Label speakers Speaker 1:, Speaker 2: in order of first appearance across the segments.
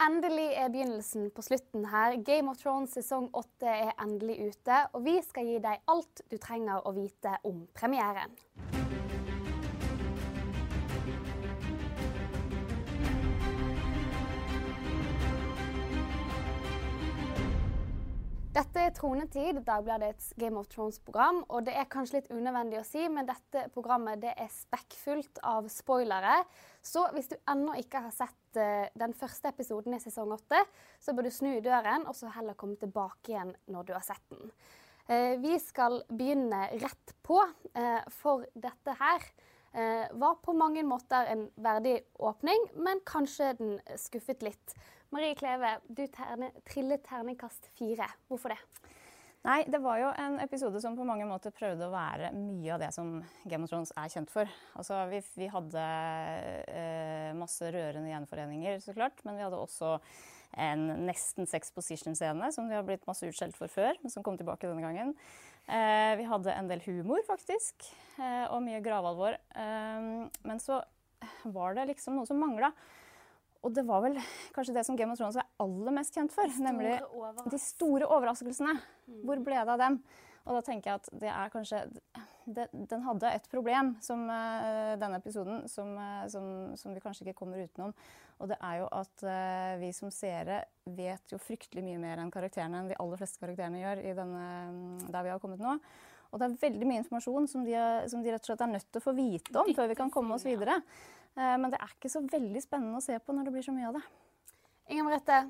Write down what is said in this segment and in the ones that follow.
Speaker 1: Endelig er begynnelsen på slutten her. Game of Thrones sesong åtte er endelig ute, og vi skal gi deg alt du trenger å vite om premieren. Dette er Tronetid, Dagbladets Game of Thrones-program. Og det er kanskje litt unødvendig å si, men dette programmet det er spekkfullt av spoilere. Så hvis du ennå ikke har sett uh, den første episoden i sesong åtte, så bør du snu i døren og så heller komme tilbake igjen når du har sett den. Uh, vi skal begynne rett på, uh, for dette her var på mange måter en verdig åpning, men kanskje den skuffet litt. Marie Kleve, du terne, trillet terningkast fire. Hvorfor det?
Speaker 2: Nei, det var jo en episode som på mange måter prøvde å være mye av det som Game of Thrones er kjent for. Altså, vi, vi hadde eh, masse rørende gjenforeninger, så klart. Men vi hadde også en nesten sex position-scene som vi har blitt masse utskjelt for før, men som kom tilbake denne gangen. Eh, vi hadde en del humor, faktisk, eh, og mye gravalvor. Eh, men så var det liksom noe som mangla. Og det var vel kanskje det som Game of Thrones er aller mest kjent for. Nemlig de store overraskelsene. Mm. Hvor ble det av dem? Og da tenker jeg at det er kanskje det, Den hadde et problem, som uh, denne episoden, som, uh, som, som, vi kanskje ikke kommer utenom. Og det er jo at uh, vi som seere vet jo fryktelig mye mer enn karakterene enn de aller fleste karakterene gjør i denne, der vi har kommet nå. Og det er veldig mye informasjon som de, som de rett og slett er nødt til å få vite om før vi kan komme oss videre. Eh, men det er ikke så veldig spennende å se på når det blir så mye av det.
Speaker 1: Inger Merete?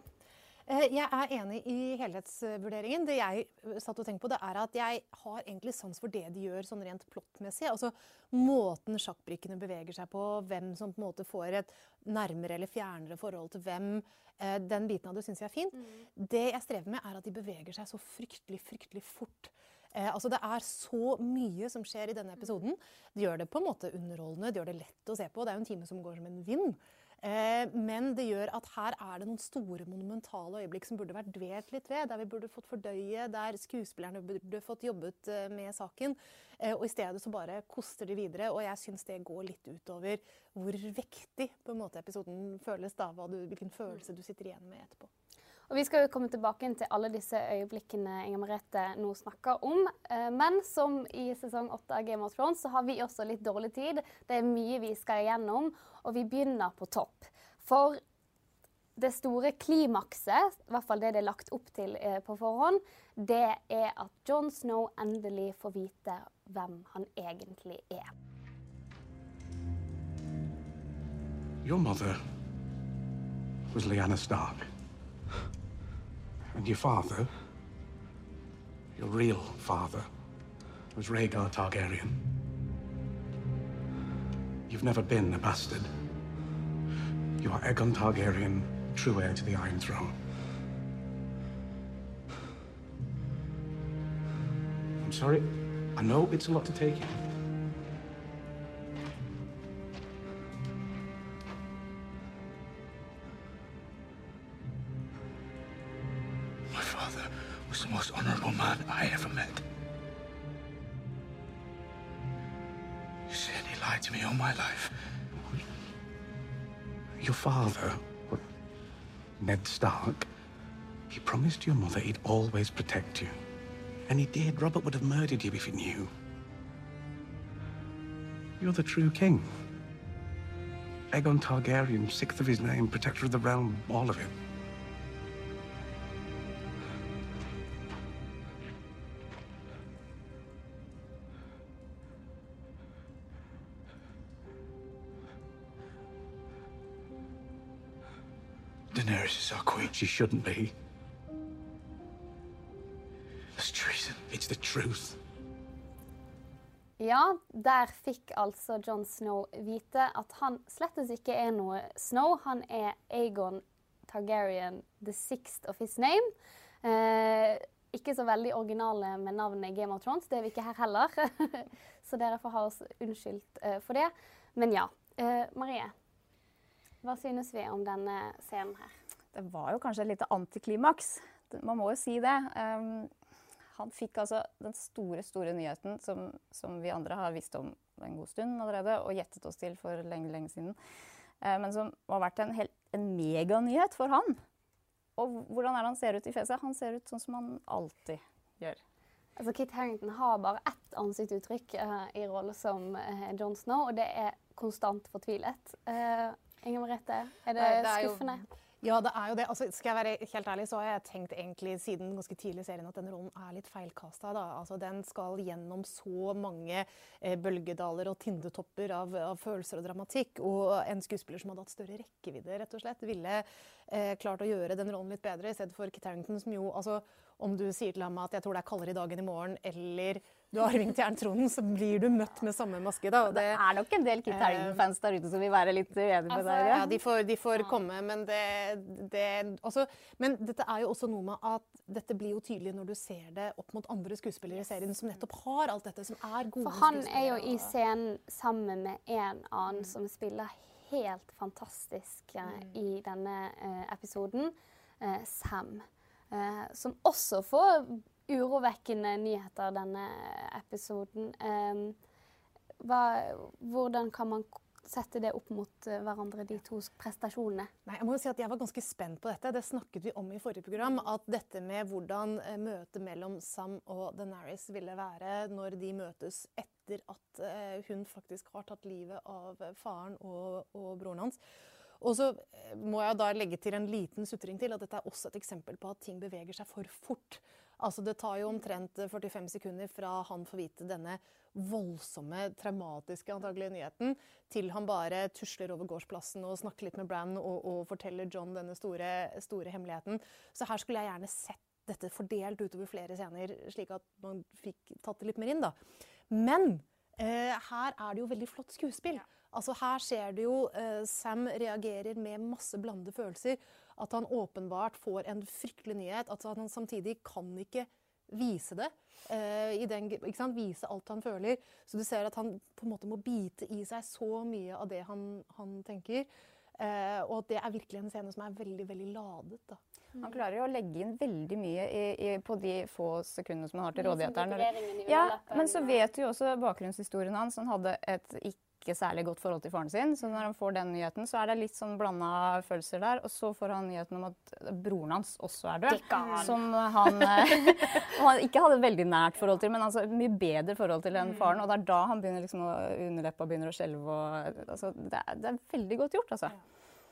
Speaker 3: Eh, jeg er enig i helhetsvurderingen. Det jeg satt og tenkte på, det er at jeg har egentlig sans for det de gjør sånn rent plottmessig. Altså måten sjakkbrikkene beveger seg på, hvem som på en måte får et nærmere eller fjernere forhold til hvem. Eh, den biten av det syns jeg er fint. Mm. Det jeg strever med, er at de beveger seg så fryktelig, fryktelig fort. Eh, altså Det er så mye som skjer i denne episoden. Det gjør det på en måte underholdende, det gjør det lett å se på. Det er jo en time som går som en vind. Eh, men det gjør at her er det noen store, monumentale øyeblikk som burde vært dvelt litt ved. Der vi burde fått fordøye, der skuespillerne burde fått jobbet eh, med saken. Eh, og i stedet så bare koster de videre. Og jeg syns det går litt utover hvor vektig på en måte episoden føles. da, du, Hvilken følelse du sitter igjen med etterpå.
Speaker 1: Og Vi skal jo komme tilbake til alle disse øyeblikkene Inger Merete nå snakker om. Eh, men som i sesong åtte av Game of Thrones, så har vi også litt dårlig tid. Det er mye vi skal igjennom, og vi begynner på topp. For det store klimakset, i hvert fall det det er lagt opp til eh, på forhånd, det er at John Snow endelig får vite hvem han egentlig er.
Speaker 4: Your mother was Lyanna Stark. And your father, your real father, was Rhaegar Targaryen. You've never been a bastard. You are Aegon Targaryen, true heir to the Iron Throne. I'm sorry. I know it's a lot to take in. Always protect you. And he did. Robert would have murdered you if he knew. You're the true king. Aegon Targaryen, sixth of his name, protector of the realm, all of it. Daenerys is our queen. She shouldn't be.
Speaker 1: Ja, der fikk altså John Snow vite at han slettes ikke er noe Snow. Han er Aegon Targaryen the sixth of his name. Eh, ikke så veldig originale med navnet Game of Thrones. Det er vi ikke her heller. så dere får ha oss unnskyldt eh, for det. Men ja. Eh, Marie, hva synes vi om denne scenen her?
Speaker 2: Det var jo kanskje et lite antiklimaks. Man må jo si det. Um, han fikk altså den store, store nyheten som, som, vi andre har visst om en god stund allerede og gjettet oss til for lenge, lenge siden. Eh, men som har vært en helt en meganyhet for han. Og hvordan er det han ser ut i fjeset? Han ser ut sånn som han alltid gjør.
Speaker 1: Altså, Kit Harington har bare ett ansiktsuttrykk uh, i rollen som uh, Jon Snow, og det er konstant fortvilet. Uh, Inger Merete, er det, Nei, det er skuffende?
Speaker 3: Jo, ja, det er jo det. Altså, skal jeg være helt ærlig, så har jeg tenkt egentlig siden ganske tidlig i serien at den rollen er litt feilkasta. Altså, den skal gjennom så mange eh, bølgedaler og tindetopper av, av, følelser og dramatikk. Og en skuespiller som hadde hatt større rekkevidde, rett og slett, ville eh, klart å gjøre den rollen litt bedre, i stedet for Kit Harrington, som jo altså, Om du sier til ham at 'jeg tror det er kaldere i dag enn i morgen', eller du har arving til jerntronen, så blir du møtt med samme maske. Da.
Speaker 2: Det, det, er nok en del Kit Harington-fans der ute som vil være litt uenige med altså, deg.
Speaker 3: Ja, de får, de får ja. komme, men det, det også, Men dette er jo også noe med at dette blir jo tydelig når du ser det opp mot andre skuespillere i serien som nettopp har alt dette, som er gode skuespillere.
Speaker 1: For han er jo i scenen sammen med en annen mm. som spiller helt fantastisk uh, mm. i denne uh, episoden, uh, Sam. som også får urovekkende nyheter denne episoden. Um, hva, hvordan kan man sette det opp mot uh, hverandre, de to prestasjonene?
Speaker 3: Nei, jeg må jo si at jeg var ganske spent på dette. Det snakket vi om i forrige program. At dette med hvordan uh, møtet mellom Sam og Denaris ville være når de møtes etter at uh, hun faktisk har tatt livet av faren og, og broren hans. Og så må jeg da legge til en liten sutring til at dette er også et eksempel på at ting beveger seg for fort. Altså Det tar jo omtrent 45 sekunder fra han får vite denne voldsomme, traumatiske antagelige nyheten, til han bare tusler over gårdsplassen og snakker litt med Brann og, og, forteller John denne store, store, hemmeligheten. Så her skulle jeg gjerne sett dette fordelt utover flere scener, slik at man fikk tatt det litt mer inn. da. Men eh, her er det jo veldig flott skuespill. Ja. Altså Her ser du jo eh, Sam reagerer med masse blandede følelser. At han åpenbart får en fryktelig nyhet. At han samtidig kan ikke vise det. Eh, den, vise alt han føler. Så du ser at han på en måte må bite i seg så mye av det han, han tenker. Uh, og at det er virkelig en scene som er veldig veldig ladet. da.
Speaker 2: Han klarer jo å legge inn veldig mye i, i, på de få sekundene som han har til rådighet. Ja, men så vet du jo også bakgrunnshistorien hans. Han hadde et ikke ikke særlig godt forhold til faren sin. Så når han får den nyheten, så er det litt sånn blanda følelser der. Og så får han nyheten om at broren hans også er død. Som han, eh, han, ikke hadde et veldig nært forhold til, men altså mye bedre forhold til enn faren. Og det er da han begynner liksom å underleppa begynner å skjelve. Altså, det, er, det, er veldig godt gjort, altså.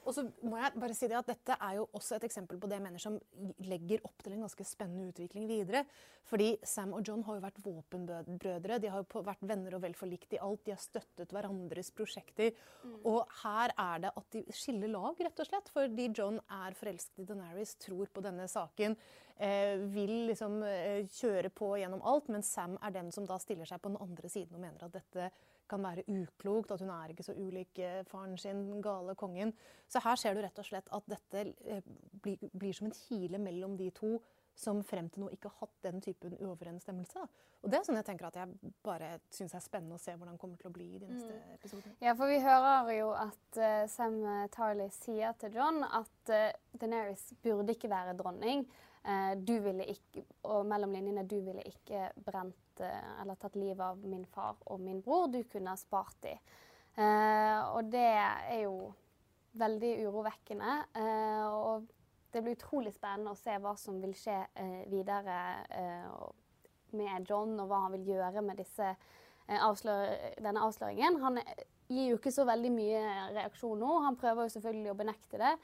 Speaker 3: Og så må jeg bare si det at Dette er jo også et eksempel på det jeg mener som legger opp til en ganske spennende utvikling videre. Fordi Sam og John har jo vært våpenbrødre. De har jo vært venner og vel forlikt i alt. De har støttet hverandres prosjekter. Mm. Og her er det at de skiller lag, rett og slett. Fordi John er forelsket i Denaris, tror på denne saken. Eh, vil liksom eh, kjøre på gjennom alt. Men Sam er den som da stiller seg på den andre siden og mener at dette kan være uklokt, at hun er ikke så ulik eh, faren sin, den gale kongen. Så her ser du rett og slett at dette eh, blir, blir som en kile mellom de to som frem til nå ikke har hatt den typen uoverensstemmelse. Og det er sånn jeg tenker at jeg bare syns er spennende å se hvordan det kommer til å bli i de neste mm. episodene.
Speaker 1: Ja, for vi hører jo at uh, Sam Tarley sier til John at uh, Daenerys burde ikke være dronning. Uh, du ville ikke, og mellom linjene, du ville ikke brent Eh, eller tatt livet av min far og min bror. Du kunne ha spart dem. Eh, og det er jo veldig urovekkende. Eh, og det blir utrolig spennende å se hva som vil skje videre med John, og hva han vil gjøre med disse, avslør denne avsløringen. Han gir jo ikke så veldig mye reaksjon nå. Han prøver jo selvfølgelig å benekte det.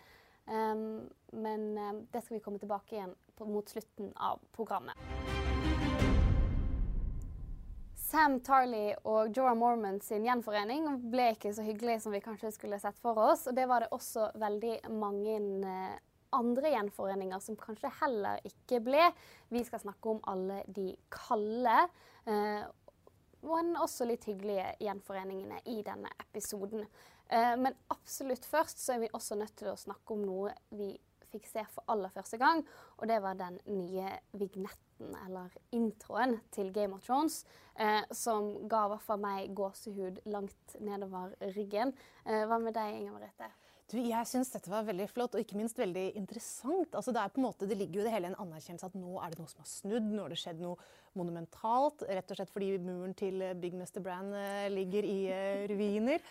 Speaker 1: Um, men um, det skal vi komme tilbake igjen på, mot slutten av programmet. Sam Tarley og Jorah Mormon sin gjenforening ble ikke så hyggelig som vi kanskje skulle sett for oss. Og det var det også veldig mange eh, andre gjenforeninger som kanskje heller ikke ble. Vi skal snakke om alle de kalde, eh, men også litt hyggelige gjenforeningene i denne episoden. Eh, men absolutt først så er vi også nødt til å snakke om noe vi fikk se for aller første gang, og det var den nye vignetten vignetten, eller introen, til Game of Thrones, eh, som ga i hvert fall meg gåsehud langt nedover ryggen. Eh, hva med deg, Inger Merete?
Speaker 3: Du, jeg syns dette var veldig flott, og ikke minst veldig interessant. Altså, det, er på en måte, det ligger jo det hele en anerkjennelse at nå er det noe som har snudd, nå har det skjedd noe monumentalt. Rett og slett fordi muren til Big Mr. Bran eh, ligger i eh, ruiner.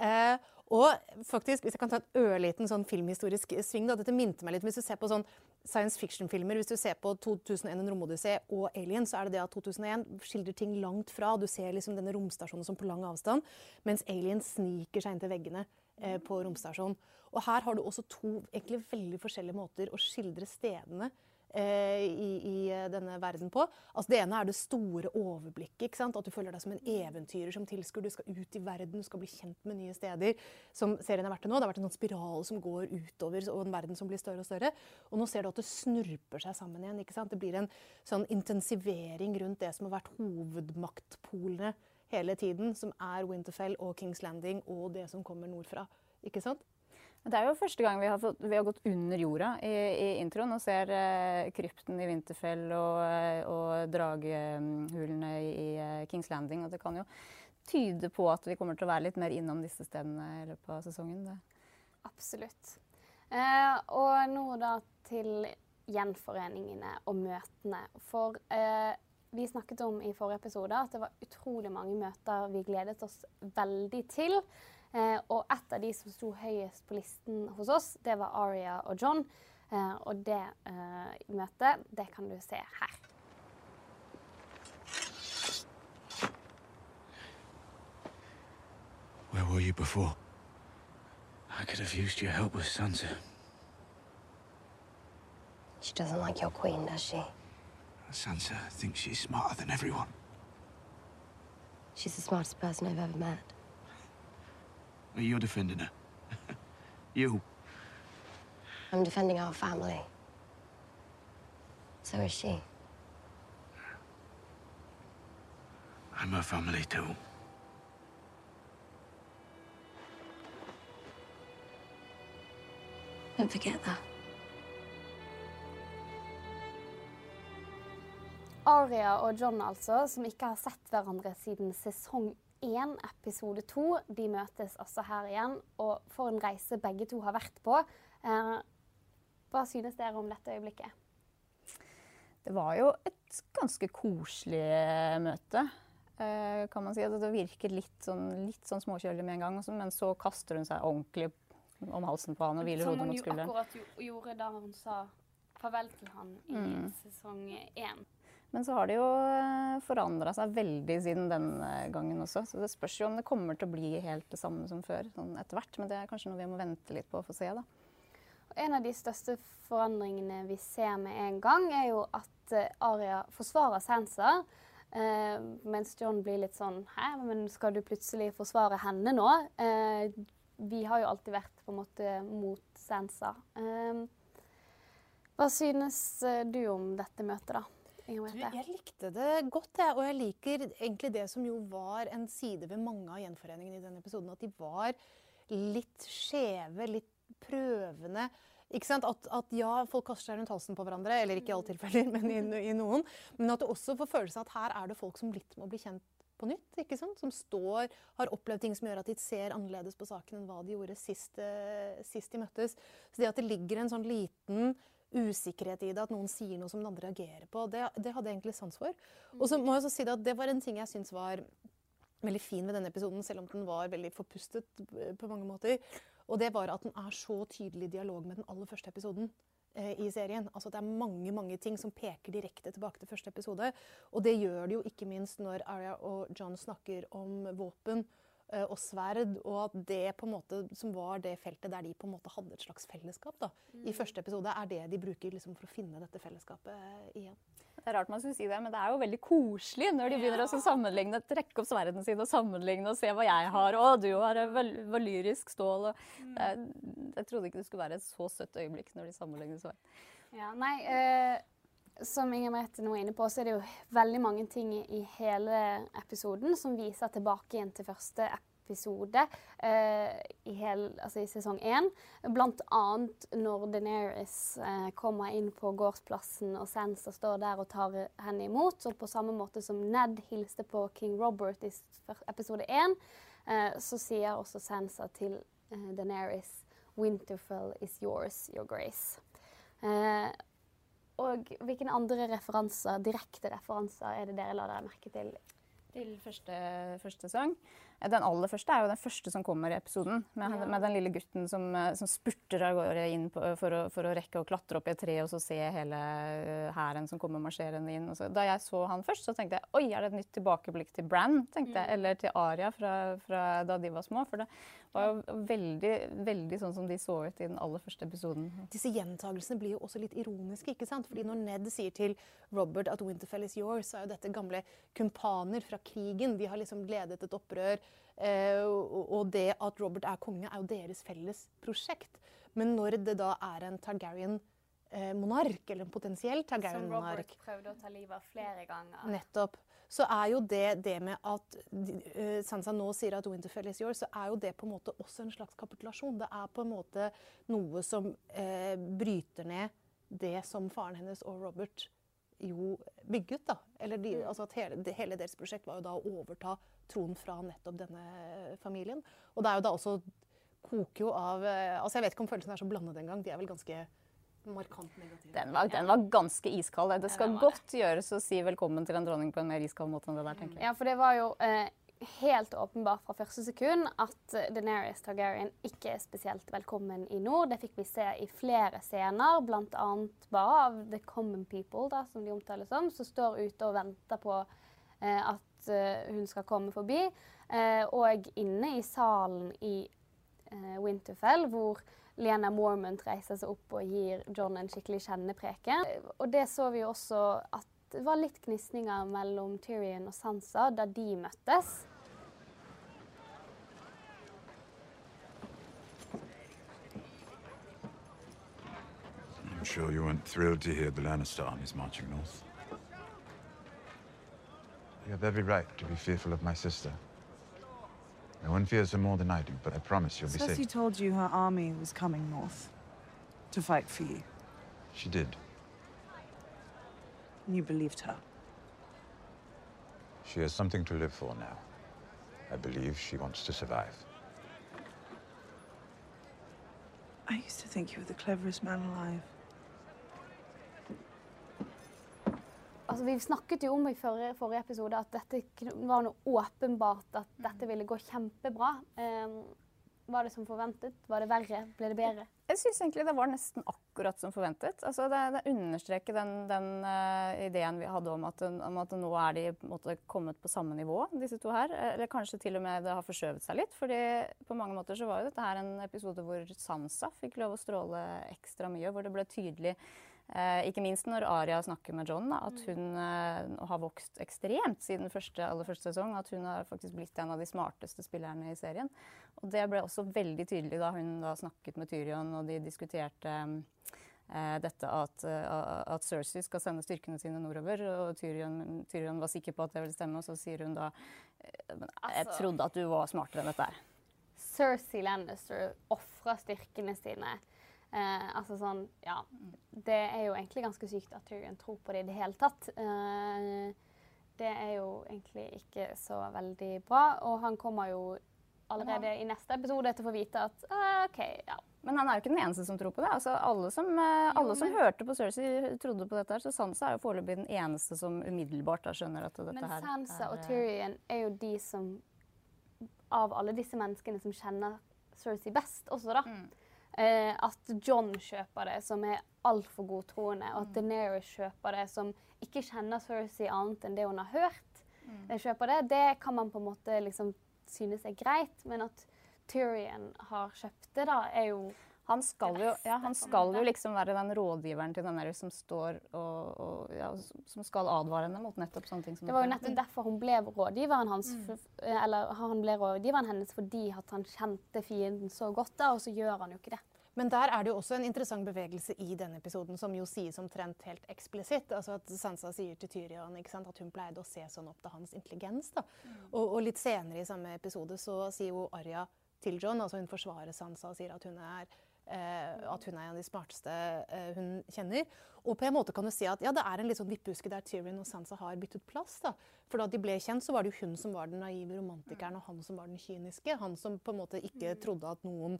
Speaker 3: Eh, og faktisk, hvis jeg kan ta en ørliten sånn filmhistorisk sving da, Dette minte meg litt Hvis du ser på sånn science fiction-filmer, hvis du ser på 2001 En romodyssé og Alien, så er det det at 2001 skildrer ting langt fra. Du ser liksom denne romstasjonen som på lang avstand, mens Alien sniker seg inn til veggene eh, på romstasjonen. Og her har du også to egentlig veldig forskjellige måter å skildre stedene i, i, eh, denne verden på. Altså det ene er det store overblikket. ikke sant? At du føler deg som en eventyrer som tilskuer. Du skal ut i verden, du skal bli kjent med nye steder. Som serien har vært til nå. Det har vært en sånn spiral som går utover, og en verden som blir større og større. Og nå ser du at det snurper seg sammen igjen. ikke sant? Det blir en sånn intensivering rundt det som har vært hovedmaktpolene hele tiden, som er Winterfell og Kings Landing og det som kommer nordfra. ikke sant?
Speaker 2: Det er jo første gang vi har, fått, vi har gått under jorda i, i introen og ser eh, krypten i Winterfell og, uh, og draghulene i, uh, Kings Landing. Og det kan jo tyde på at vi kommer til å være litt mer innom disse stedene i løpet av sesongen. Det.
Speaker 1: Absolutt. Eh, og nå da til gjenforeningene og møtene. For eh, vi snakket om i forrige episode at det var utrolig mange møter vi gledet oss veldig til. Eh, og et av de som sto høyest på listen hos oss, det var Aria og John. Eh, og det eh, møtet, det kan du se her.
Speaker 4: Where were you before? I could have used your help with Sansa.
Speaker 5: She doesn't like your queen, does she?
Speaker 4: Sansa thinks she's smarter than everyone.
Speaker 5: She's the smartest person I've ever met.
Speaker 4: You're defending her. you.
Speaker 5: I'm defending our family. So is she.
Speaker 4: I'm her family too.
Speaker 5: Don't forget that.
Speaker 1: Aria og John, altså, som ikke har sett hverandre siden sesong én, episode to. De møtes altså her igjen, og for en reise begge to har vært på. Eh, hva synes dere om dette øyeblikket?
Speaker 2: Det var jo et ganske koselig møte, eh, kan man si. Det virket litt sånn, litt sånn småkjølig med en gang, men så kaster hun seg ordentlig om halsen på han og hviler hodet mot skulderen.
Speaker 1: Som hun jo akkurat gjorde da hun sa farvel til han i mm. sesong én.
Speaker 2: Men så har det jo eh, forandra seg veldig siden den eh, gangen også. Så det spørs jo om det kommer til å bli helt det samme som før sånn etter hvert. Men det er kanskje noe vi må vente litt på å få se, da.
Speaker 1: En av de største forandringene vi ser med en gang, er jo at eh, Aria forsvarer Sansa. Eh, mens John blir litt sånn Hæ, men skal du plutselig forsvare henne nå? Eh, vi har jo alltid vært på en måte mot Sansa. Eh, hva synes du om dette møtet, da?
Speaker 3: Jeg likte det godt, jeg. Og jeg liker egentlig det som jo var en side ved mange av gjenforeningene i denne episoden. At de var litt skjeve, litt prøvende. Ikke sant? At, at, ja, folk kaster seg rundt halsen på hverandre, eller ikke i alle tilfeller, men i, i noen. Men at det også får følelse av at her er det folk som litt må bli kjent på nytt. ikke sant? Som står, har opplevd ting som gjør at de ser annerledes på saken enn hva de gjorde sist, uh, sist de møttes. Så det at det ligger en sånn liten usikkerhet i det, at noen sier noe som den andre reagerer på. Det, det hadde jeg egentlig sans for. Og så må jeg også si det at det var en ting jeg syns var veldig fin ved denne episoden, selv om den var veldig forpustet på mange måter. Og det var at den er så tydelig i dialog med den aller første episoden eh, i serien. Altså Det er mange mange ting som peker direkte tilbake til første episode. Og det gjør det jo ikke minst når Arya og John snakker om våpen Eh, og sverd, og at det på en måte, som var det feltet der de på en måte hadde et slags fellesskap da, mm. i første episode, er det de bruker liksom for å finne dette fellesskapet eh, igjen.
Speaker 2: Det er rart man skulle si det, men det er jo veldig koselig når de begynner ja. å sammenligne, trekke opp sverdene sine og sammenligne og se hva jeg har. Å, du har valyrisk stål. Og, mm. er, jeg trodde ikke det skulle være et så søtt øyeblikk når de sammenligner sverd.
Speaker 1: Ja, nei, eh, som Inger Merete nå er inne på, så er det jo veldig mange ting i hele episoden som viser tilbake igjen til første episode uh, i, hel, altså i, sesong én. Blant annet når Deneris uh, kommer inn på gårdsplassen og Sansa står der og tar henne imot. Og på samme måte som Ned hilste på King Robert i episode én, uh, så sier også Sansa til uh, Deneris Winterfell is yours, your grace. Eh, og hvilke andre referanser, direkte referanser er det dere la dere merke til?
Speaker 2: Til første, første sesong. Den aller første er jo den første som kommer i episoden. Med,
Speaker 1: Ja.
Speaker 2: med den lille gutten som, eh, som spurter av gårde inn på, for, å, for å rekke å klatre opp i et tre og så se hele eh, hæren som kommer marsjerende inn. Da jeg så han først, så tenkte jeg oi, er det et nytt tilbakeblikk til Bran? tenkte jeg, Eller til Aria fra, fra da de var små. For det var jo veldig, veldig sånn som de så ut i den aller første episoden.
Speaker 3: Disse gjentagelsene blir jo også litt ironiske. ikke sant? Fordi Når Ned sier til Robert at Winterfell is yours, så er jo dette gamle kumpaner fra krigen. De har liksom ledet et opprør. Eh, og det at Robert er konge, er jo deres felles prosjekt. Men når det da er en Targaryen-monark, eller en potensiell Targaryen-monark Som
Speaker 1: Robert prøvde å ta livet av flere ganger.
Speaker 3: Nettopp. Så er jo det det med at uh, Sansa nå sier at Winterfell is yours, så er jo det på en måte også en slags kapitulasjon. Det er på en måte noe som uh, bryter ned det som faren hennes og Robert jo bygget. da. Eller de, altså at hele, de, hele deres prosjekt var jo da å overta tronen fra nettopp denne familien. Og det er jo da også koker jo av eh, altså Jeg vet ikke om følelsene er så blandet engang. De er vel ganske markant negative.
Speaker 2: Den var, den var ganske iskald. Det skal
Speaker 1: ja, det
Speaker 2: godt gjøres å si velkommen til en dronning på en mer iskald måte enn det der, tenker jeg.
Speaker 1: Ja, for det var jo eh, helt åpenbart fra første sekund at Deneris Targaryen ikke er spesielt velkommen i nord. Det fikk vi se i flere scener, bl.a. bare av The Common People, da, som de omtales som, som står ute og venter på eh, at eh, hun skal komme forbi. Eh, og inne i salen i eh, Winterfell, hvor Lena Mormont reiser seg opp og gir John en skikkelig kjennepreken. Eh, Og det så vi jo også at det var litt gnisninger mellom Tyrion og Sansa da de møttes.
Speaker 6: I'm sure you weren't thrilled to hear the Lannister armies marching north.
Speaker 7: You have every right to be fearful of my sister. No one fears her more than I do, but I promise you'll be safe.
Speaker 8: Cersei
Speaker 7: safe.
Speaker 8: told you her army was coming north to fight for you,
Speaker 7: She did.
Speaker 8: and you believed her.
Speaker 7: She has something to live for now. I believe she wants to survive.
Speaker 8: I used to think you were the cleverest man alive.
Speaker 1: Altså, vi snakket jo om i forrige, forrige episode at dette var noe åpenbart at dette ville gå kjempebra. Um, var det som forventet? Var det verre? Ble det bedre?
Speaker 2: Jeg syns egentlig det var nesten akkurat som forventet. Altså det, det understreker den, den uh, ideen vi hadde om at, om at nå er de måte kommet på samme nivå, disse to her. Eller kanskje til og med det har forskjøvet seg litt. fordi på mange måter så var jo dette her en episode hvor Sansa fikk lov å stråle ekstra mye. Hvor det ble tydelig, eh, ikke minst når Aria snakker med John, da, at hun eh, har vokst ekstremt siden første, aller første sesong. At hun har faktisk blitt en av de smarteste spillerne i serien. Og det ble også veldig tydelig da hun da snakket med Tyrion og de diskuterte eh, dette at, eh, at Cersei skal sende styrkene sine nordover. Og Tyrion, Tyrion var sikker på at det ville stemme, og så sier hun da eh, Jeg
Speaker 1: Altså-
Speaker 2: trodde at du var smartere enn dette her.
Speaker 1: Cersei Lannister ofra styrkene sine. Eh, altså sånn, ja. Det er jo egentlig ganske sykt at Tyrion tror på det i det hele tatt. Eh, det er jo egentlig ikke så veldig bra. Og han kommer jo allerede i neste episode til å få vite at eh, OK, ja.
Speaker 2: Men han er jo ikke den eneste som tror på det. Altså, alle som, eh, alle som hørte på Cersei, trodde på dette. her, Så Sansa er jo foreløpig den eneste som umiddelbart da skjønner at dette
Speaker 1: Men
Speaker 2: her
Speaker 1: Sansa
Speaker 2: er,
Speaker 1: og
Speaker 2: eh,
Speaker 1: Tyrion er jo de som Av alle disse menneskene som kjenner Cersei best også, da. Eh, at John kjøper det, som er altfor godtroende, og at Daenerys kjøper det, som ikke kjenner Cersei annet enn det hun har hørt, mm. kjøper det, det kan man på en måte liksom synes er greit, men at Tyrion har kjøpt det, da, er jo
Speaker 2: Han skal, jo, ja, han skal jo liksom være den rådgiveren til den der som står og, og ja, som skal advare henne mot nettopp sånne ting som
Speaker 1: Det var jo nettopp derfor hun ble rådgiveren hans. f- Eller han ble rådgiveren hennes fordi at han kjente fienden så godt, da, og så gjør han jo ikke det.
Speaker 3: Men der er det jo også en interessant bevegelse i denne episoden, som jo sies omtrent helt eksplisitt. Altså at Sansa sier til Tyrion ikke sant, at hun pleide å se sånn opp til hans intelligens. da. Og, og litt senere i samme episode så sier jo Arja til John, altså hun forsvarer Sansa og sier at hun er at hun er en av de smarteste eh, hun kjenner. Og på en måte kan du si at ja, det er en litt sånn vippehuske der Tyrion og Sansa har byttet plass. da. For da de ble kjent, så var det jo hun som var den naive romantikeren, og han som var den kyniske. Han som på en måte ikke trodde at noen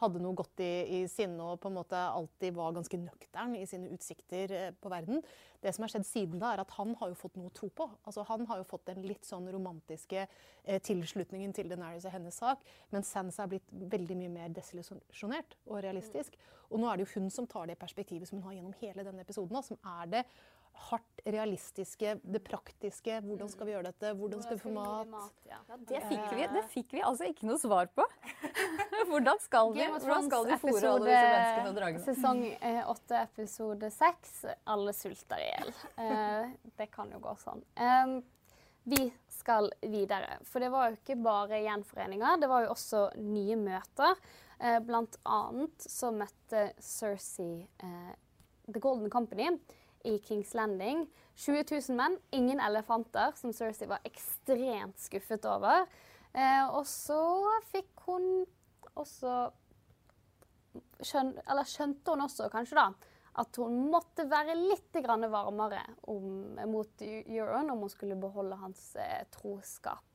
Speaker 3: hadde noe godt i, i sinne og på en måte alltid var ganske nøktern i sine utsikter eh, på verden. Det som har skjedd siden da, er at han har jo fått noe å tro på. Altså, han har jo fått den litt sånn romantiske eh, tilslutningen til Denaris og hennes sak, men Sansa er blitt veldig mye mer desillusjonert og realistisk. Og nå er det jo hun som tar det perspektivet som hun har gjennom hele denne episoden, da, som er det hardt realistiske, det praktiske. Hvordan skal vi gjøre dette? Hvordan skal vi få mat?
Speaker 1: ja.
Speaker 2: Det fikk, vi, det fikk vi altså ikke noe svar på. Hvordan skal
Speaker 1: vi,
Speaker 2: hvordan skal
Speaker 1: Thrones
Speaker 2: fôre alle disse menneskene og dragene?
Speaker 1: sesong eh, åtte, episode seks. Alle sulter i hjel. Eh, det kan jo gå sånn. Vi skal videre. For det var jo ikke bare gjenforeninger, det var jo også nye møter. Eh, blant annet så møtte Cersei eh, The Golden Company i Kings Landing. 20 000 menn, ingen elefanter, som Cersei var ekstremt skuffet over. Eh, og så fikk hun også skjøn, Eller skjønte hun også kanskje da at hun måtte være litt varmere om, mot Euron om hun skulle beholde hans eh, troskap.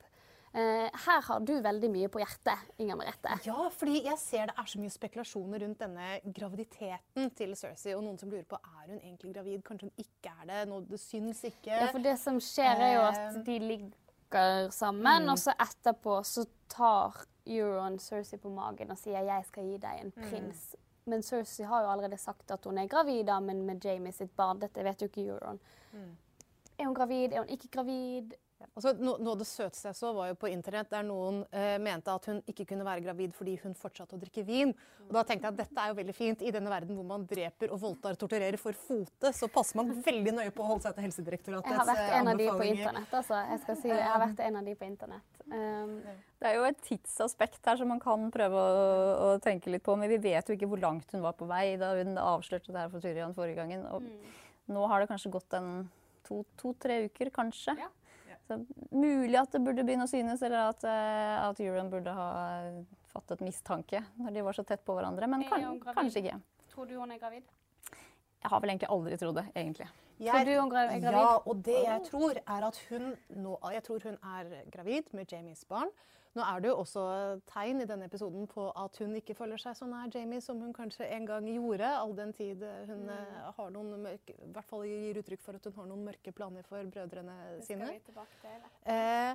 Speaker 1: Eh, her har du veldig mye på hjertet, Inger Merete.
Speaker 3: Ja, fordi jeg ser det er så mye spekulasjoner rundt denne graviditeten til Cersei. Og noen som lurer på er hun egentlig gravid. Kanskje hun ikke er det. Noe det syns ikke.
Speaker 1: Ja, for det som skjer, er jo at
Speaker 3: Eh,
Speaker 1: de ligger sammen,
Speaker 3: mm.
Speaker 1: og så etterpå så tar Euron Cersei på magen og sier 'jeg skal gi deg en
Speaker 3: Mm.
Speaker 1: prins'. Men Cersei har jo allerede sagt at hun er gravid da, men med Jamie sitt barn. Dette vet jo ikke Euron.
Speaker 3: Mm.
Speaker 1: Er hun gravid? Er hun ikke gravid?
Speaker 3: Altså, no, noe av det søteste jeg så, var jo på internett der noen eh, mente at hun ikke kunne være gravid fordi hun fortsatte å drikke vin. Og da tenkte jeg at dette er jo veldig fint. I denne verden hvor man dreper og voldtar og torturerer for fote, så passer man veldig nøye på å holde seg til Helsedirektoratets
Speaker 1: Jeg har vært en av de på internett, altså. Jeg skal si det. Jeg har vært en av de på internett. Um,
Speaker 2: Det er jo et tidsaspekt her som man kan prøve å, å tenke litt på. Men vi vet jo ikke hvor langt hun var på vei da hun avslørte det her for Tyrian forrige gangen. Og nå har det kanskje gått en to-tre uker, kanskje. Så mulig at det burde begynne å synes, eller at, eh, at Euron burde ha fattet mistanke når de var så tett på hverandre. Men kan, kanskje ikke.
Speaker 1: tror du hun er gravid?
Speaker 2: Jeg har vel egentlig aldri trodd det, egentlig.
Speaker 1: Tror du hun er gravid?
Speaker 3: Ja, og det jeg tror er at hun nå, Jeg tror hun er gravid med Jamies barn. Nå er det jo også tegn i denne episoden på at hun ikke føler seg så nær Jamie som hun kanskje en gang gjorde, all den tid hun mm. har noen mørke, i hvert fall gir uttrykk for at hun har noen mørke planer for brødrene sine.
Speaker 1: vi tilbake til.
Speaker 3: Eh,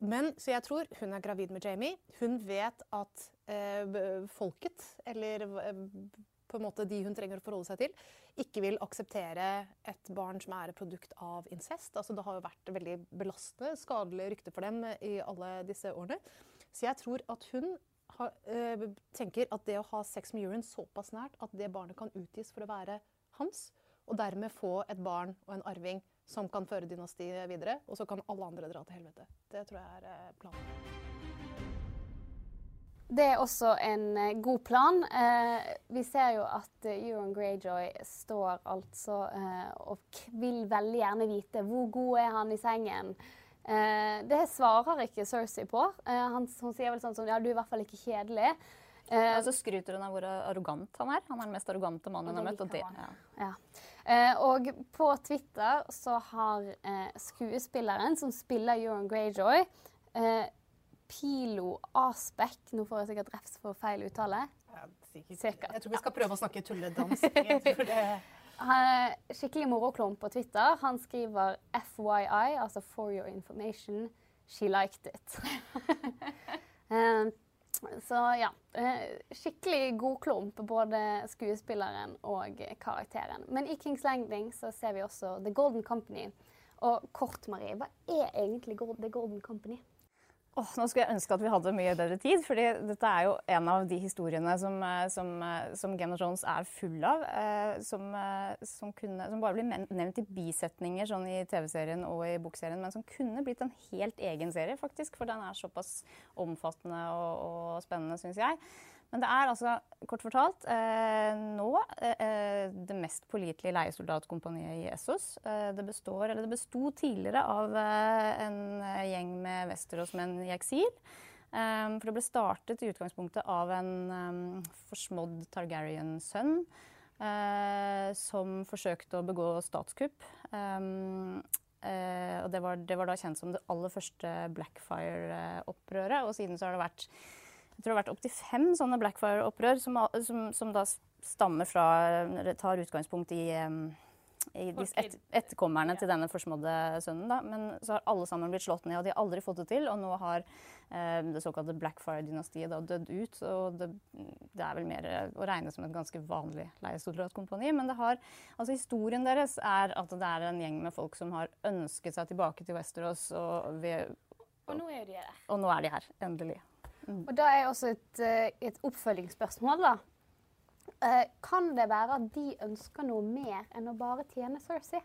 Speaker 3: men, så jeg tror hun er gravid med Jamie. Hun vet at eh, folket, eller eh, på en måte de hun trenger å forholde seg til, ikke vil akseptere et barn som er et produkt av incest. Altså, det har jo vært veldig belastende, skadelig rykte for dem i alle disse årene. Så jeg tror at hun har, øh, tenker at det å ha sex med Urine såpass nært at det barnet kan utgis for å være hans, og dermed få et barn og en arving som kan føre dynastiet videre, og så kan alle andre dra til helvete. Det tror jeg er eh, planen.
Speaker 1: Det er også en eh, god plan. Eh, vi ser jo at eh, Euron Greyjoy står altså eh, og vil veldig gjerne vite hvor god er han i sengen. Eh, det svarer ikke Cersei på. Eh, han, hun sier vel sånn som ja, du er i hvert fall ikke kjedelig. Eh,
Speaker 2: Og så skryter hun av hvor arrogant han er. Han er den mest arrogante mannen hun har møtt. Ja.
Speaker 1: Ja. Eh, og på Twitter så har eh, skuespilleren som spiller Euron Greyjoy, Pilo Asbeck Nå får jeg sikkert refs for feil uttale. Sikkert.
Speaker 3: Jeg tror vi skal prøve å snakke tulledansk.
Speaker 1: Han er skikkelig moroklump på Twitter. Han skriver FYI, altså for your information, she liked it. Eh, så ja. eh, Skikkelig god klump, både skuespilleren og karakteren. Men i Kings Landing så ser vi også The Golden Company. Og kort, Marie, hva er egentlig The Golden Company?
Speaker 2: Åh, nå skulle jeg ønske at vi hadde mye bedre tid, fordi dette er jo en av de historiene som, eh, som, eh, som Game of Thrones er full av. Eh, som, eh, som, kunne, som bare blir nevnt i bisetninger sånn i TV-serien og i bokserien, men som kunne blitt en helt egen serie, faktisk. For den er såpass omfattende og, og spennende, syns jeg. Men det er altså, kort fortalt, eh, nå eh, eh, det mest pålitelige leiesoldatkompaniet i Essos. Eh, det består, eller det besto tidligere av eh, en eh, gjeng med Westerås-menn i eksil. For det ble startet i utgangspunktet av en forsmådd Targaryen-sønn som forsøkte å begå statskupp. Og det var, det var da kjent som det aller første Blackfire-opprøret. Og siden så har det vært jeg tror det har vært opptil fem sånne Blackfire-opprør som, som, som, da stammer fra eller tar utgangspunkt i, i et, etterkommerne til denne forsmådde sønnen. Da. Men så har alle sammen blitt slått ned, og de har aldri fått det til. Og nå har eh, det såkalte Blackfire-dynastiet da dødd ut. Og det, det, er vel mer å regne som et ganske vanlig leiesoldatkompani. Men det har, altså historien deres er at det er en gjeng med folk som har ønsket seg tilbake til Westerås. Og, vi,
Speaker 1: og nå er de her.
Speaker 2: Og nå er de her, endelig.
Speaker 1: Mm. Og da er også et, eh, et oppfølgingsspørsmål, da. Eh, kan det være at de ønsker noe mer enn å bare tjene Cersei?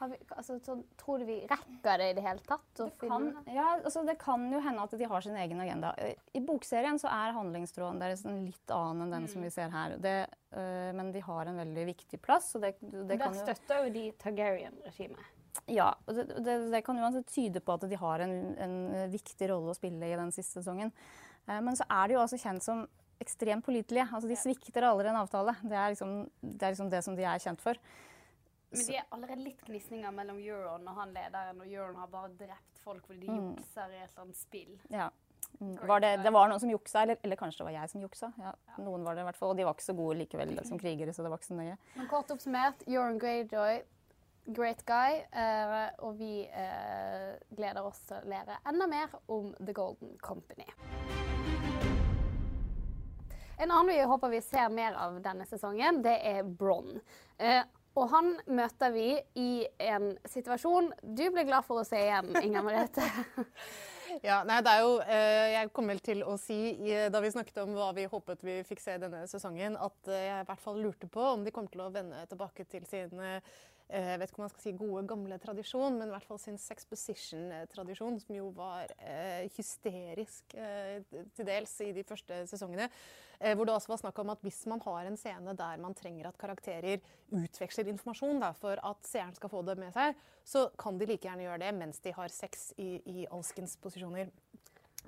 Speaker 1: Vi, altså, så, tror du vi rekker det i det hele tatt?
Speaker 2: Det kan, ja, altså, det kan jo hende at de har sin egen agenda. Eh, I bokserien så er handlingstråden deres litt annen enn den mm. som vi ser her. Det, uh, men de har en veldig viktig plass. Og det, det
Speaker 1: Der støtter jo de Targaryen-regimet.
Speaker 2: Ja, og det, det, det, kan uansett tyde på at de har en, en, viktig rolle å spille i den siste sesongen. Eh, men så er de jo også kjent som ekstremt pålitelige. Altså, de svikter aldri en avtale. Det er, liksom, det er liksom det som de er kjent for.
Speaker 1: Men de er allerede litt gnisninger mellom Euron og han lederen, og Euron har bare drept folk fordi de mm. jukser i et eller annet spill.
Speaker 2: Ja. Mm. Var det, det, var noen som juksa, eller, eller, kanskje det var jeg som juksa. Ja, ja. Noen var det i hvert fall, Og de var ikke så gode likevel som krigere, så det var ikke så nøye.
Speaker 1: Men kort oppsummert, Euron Greyjoy great guy. Uh, og vi uh, gleder oss til å lære enda mer om The Golden Company. En annen vi håper vi ser mer av denne sesongen, det er Bron. Uh, og han møter vi i en situasjon du blir glad for å se igjen, Inger Merete.
Speaker 3: Ja, nei, det er jo, Jeg kom vel til å si da vi snakket om hva vi håpet vi fikk se denne sesongen, at jeg i hvert fall lurte på om de kom til å vende tilbake til sin jeg eh, vet ikke om man skal si gode, gamle tradisjon, men i hvert fall sin sexposition-tradisjon, som jo var eh, hysterisk eh, til dels i de første sesongene. Eh, hvor det også var snakk om at hvis man har en scene der man trenger at karakterer utveksler informasjon da, for at seeren skal få det med seg, så kan de like gjerne gjøre det mens de har sex i, i alskens posisjoner.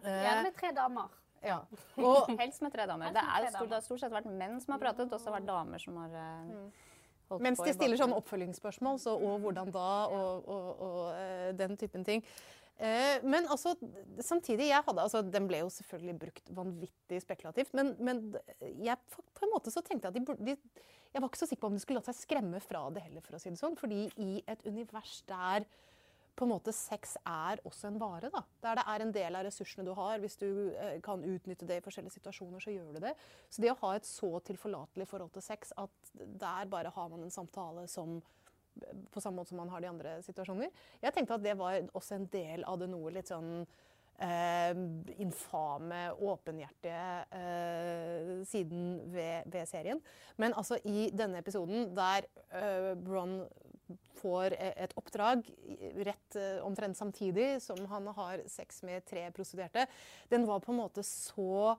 Speaker 1: Gjerne med tre damer.
Speaker 2: Ja. Og, Helst med tre damer. Det, er det har stort sett vært menn som har pratet, og så har det vært damer som har uh, mm.
Speaker 3: Mens de stiller sånne oppfølgingsspørsmål, så, og hvordan da, og, og, og uh, den typen ting. Uh, men altså, samtidig jeg hadde, altså, Den ble jo selvfølgelig brukt vanvittig spekulativt. Men, men jeg, på en måte så tenkte jeg at de, de, jeg var ikke så sikker på om de skulle latt seg skremme fra det heller. for å si det sånn, fordi i et univers der på en måte sex er også en vare. da. Der det er en del av ressursene du har. Hvis du eh, kan utnytte det i forskjellige situasjoner, så gjør du det. Så det å ha et så tilforlatelig forhold til sex at der bare har man en samtale som på samme måte som man har de andre situasjoner. Jeg tenkte at det var også en del av det noe litt sånn eh, infame, åpenhjertige eh, siden ved, ved, serien. Men altså i denne episoden der eh, Bron får e- et oppdrag rett eh, omtrent samtidig som han har sex med tre prostituerte, den var på en måte så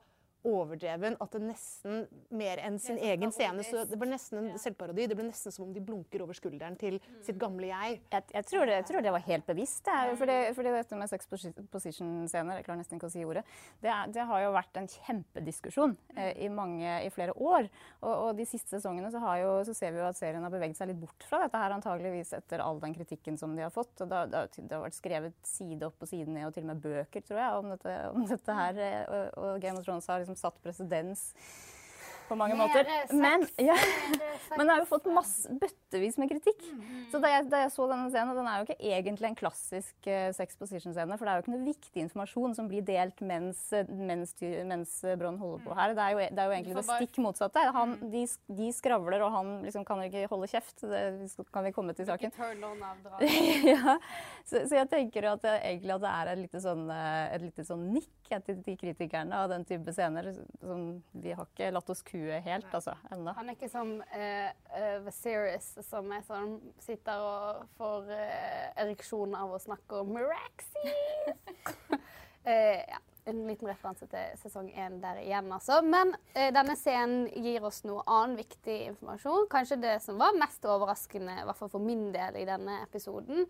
Speaker 3: overdreven at det nesten mer enn sin egen scene så Det ble nesten en selvparodi. Det ble nesten som om de blunker over skulderen til mm. sitt gamle jeg.
Speaker 2: Jeg, jeg, tror, det, jeg tror, det, var helt bevisst. Det fordi, fordi dette med sex position-scener, jeg klarer nesten ikke å si ordet, det, det har jo vært en kjempediskusjon eh, i, mange, i flere år. Og, og, de siste sesongene så, jo, så, ser vi jo at serien har beveget seg litt bort fra dette her, antageligvis etter all den kritikken som de har fått. Og det, det, har vært skrevet side opp og side ned, og til og med bøker, tror jeg, om dette, om dette her. Eh, og, og Game of Thrones har liksom liksom satt presedens på mange måter. Men, ja. Men jeg har jo fått masse, bøttevis med kritikk. Mm. Så da jeg, da jeg, så denne scenen, den er jo ikke egentlig en klassisk uh, sex position-scene, for det er jo ikke noe viktig informasjon som blir delt mens, mens, mens Bronn holder på her. Det er jo, det er jo egentlig det stikk motsatte. Han, mm. de, de, skravler, og han liksom kan ikke holde kjeft. Det kan vi komme til saken. ja. så, så, jeg tenker at det, egentlig at det er et lite sånn, eh, et lite sånn nikk til de kritikerne av den type scener. Som vi har ikke latt oss kue huet helt, altså. Ennå.
Speaker 1: Han er ikke som uh, uh, Viserys, som er sånn, sitter og får uh, ereksjon av å snakke om Miraxis. ja, en liten referanse til sesong én der igjen, altså. Men denne scenen gir oss noe annen viktig informasjon. Kanskje det som var mest overraskende, i hvert fall for min del i denne episoden,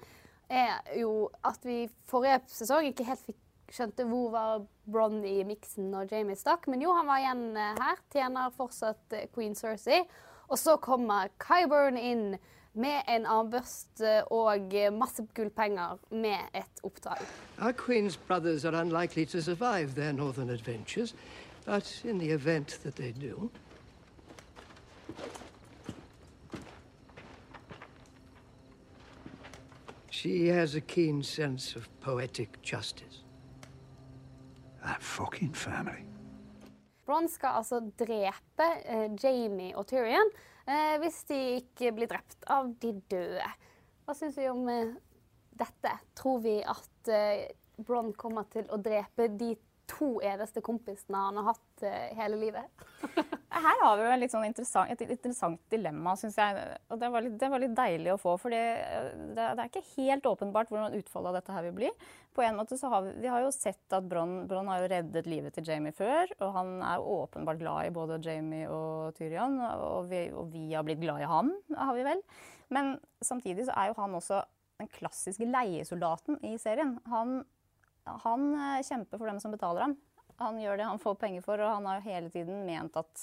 Speaker 1: er jo at vi forrige sesong ikke helt fikk skjønte hvor var Bron i miksen når Jamie stakk. Men jo, han var igjen eh, her. Tjener fortsatt eh, Queen Cersei. Og så kommer Kyburn inn med en armbørst eh, og masse gullpenger med et oppdrag.
Speaker 9: Our Queen's brothers are unlikely to survive their northern adventures, but in the event that they do, she has a keen sense of poetic justice.
Speaker 4: That.
Speaker 1: Bronn skal altså drepe eh, Jamie og Tyrion eh, hvis de ikke blir drept av de døde. Hva syns vi om eh, dette? Tror vi at eh, Bron kommer til å drepe de to eneste kompisene han har hatt eh, hele livet?
Speaker 2: Her har vi jo litt sånn interessant, et interessant dilemma, syns jeg. Og det var, litt, det var, litt, deilig å få. For det, det, er ikke helt åpenbart hvordan utfallet av dette her vil bli. På en måte så har Vi, vi har jo sett at Bronn, har jo reddet livet til Jamie før. Og han er åpenbart glad i både Jamie og Tyrion. Og vi, og vi har blitt glad i ham, har vi vel. Men samtidig så er jo han også den klassiske leiesoldaten i serien. Han, han eh, kjemper for dem som betaler ham. Han gjør det han får penger for, og han har jo hele tiden ment at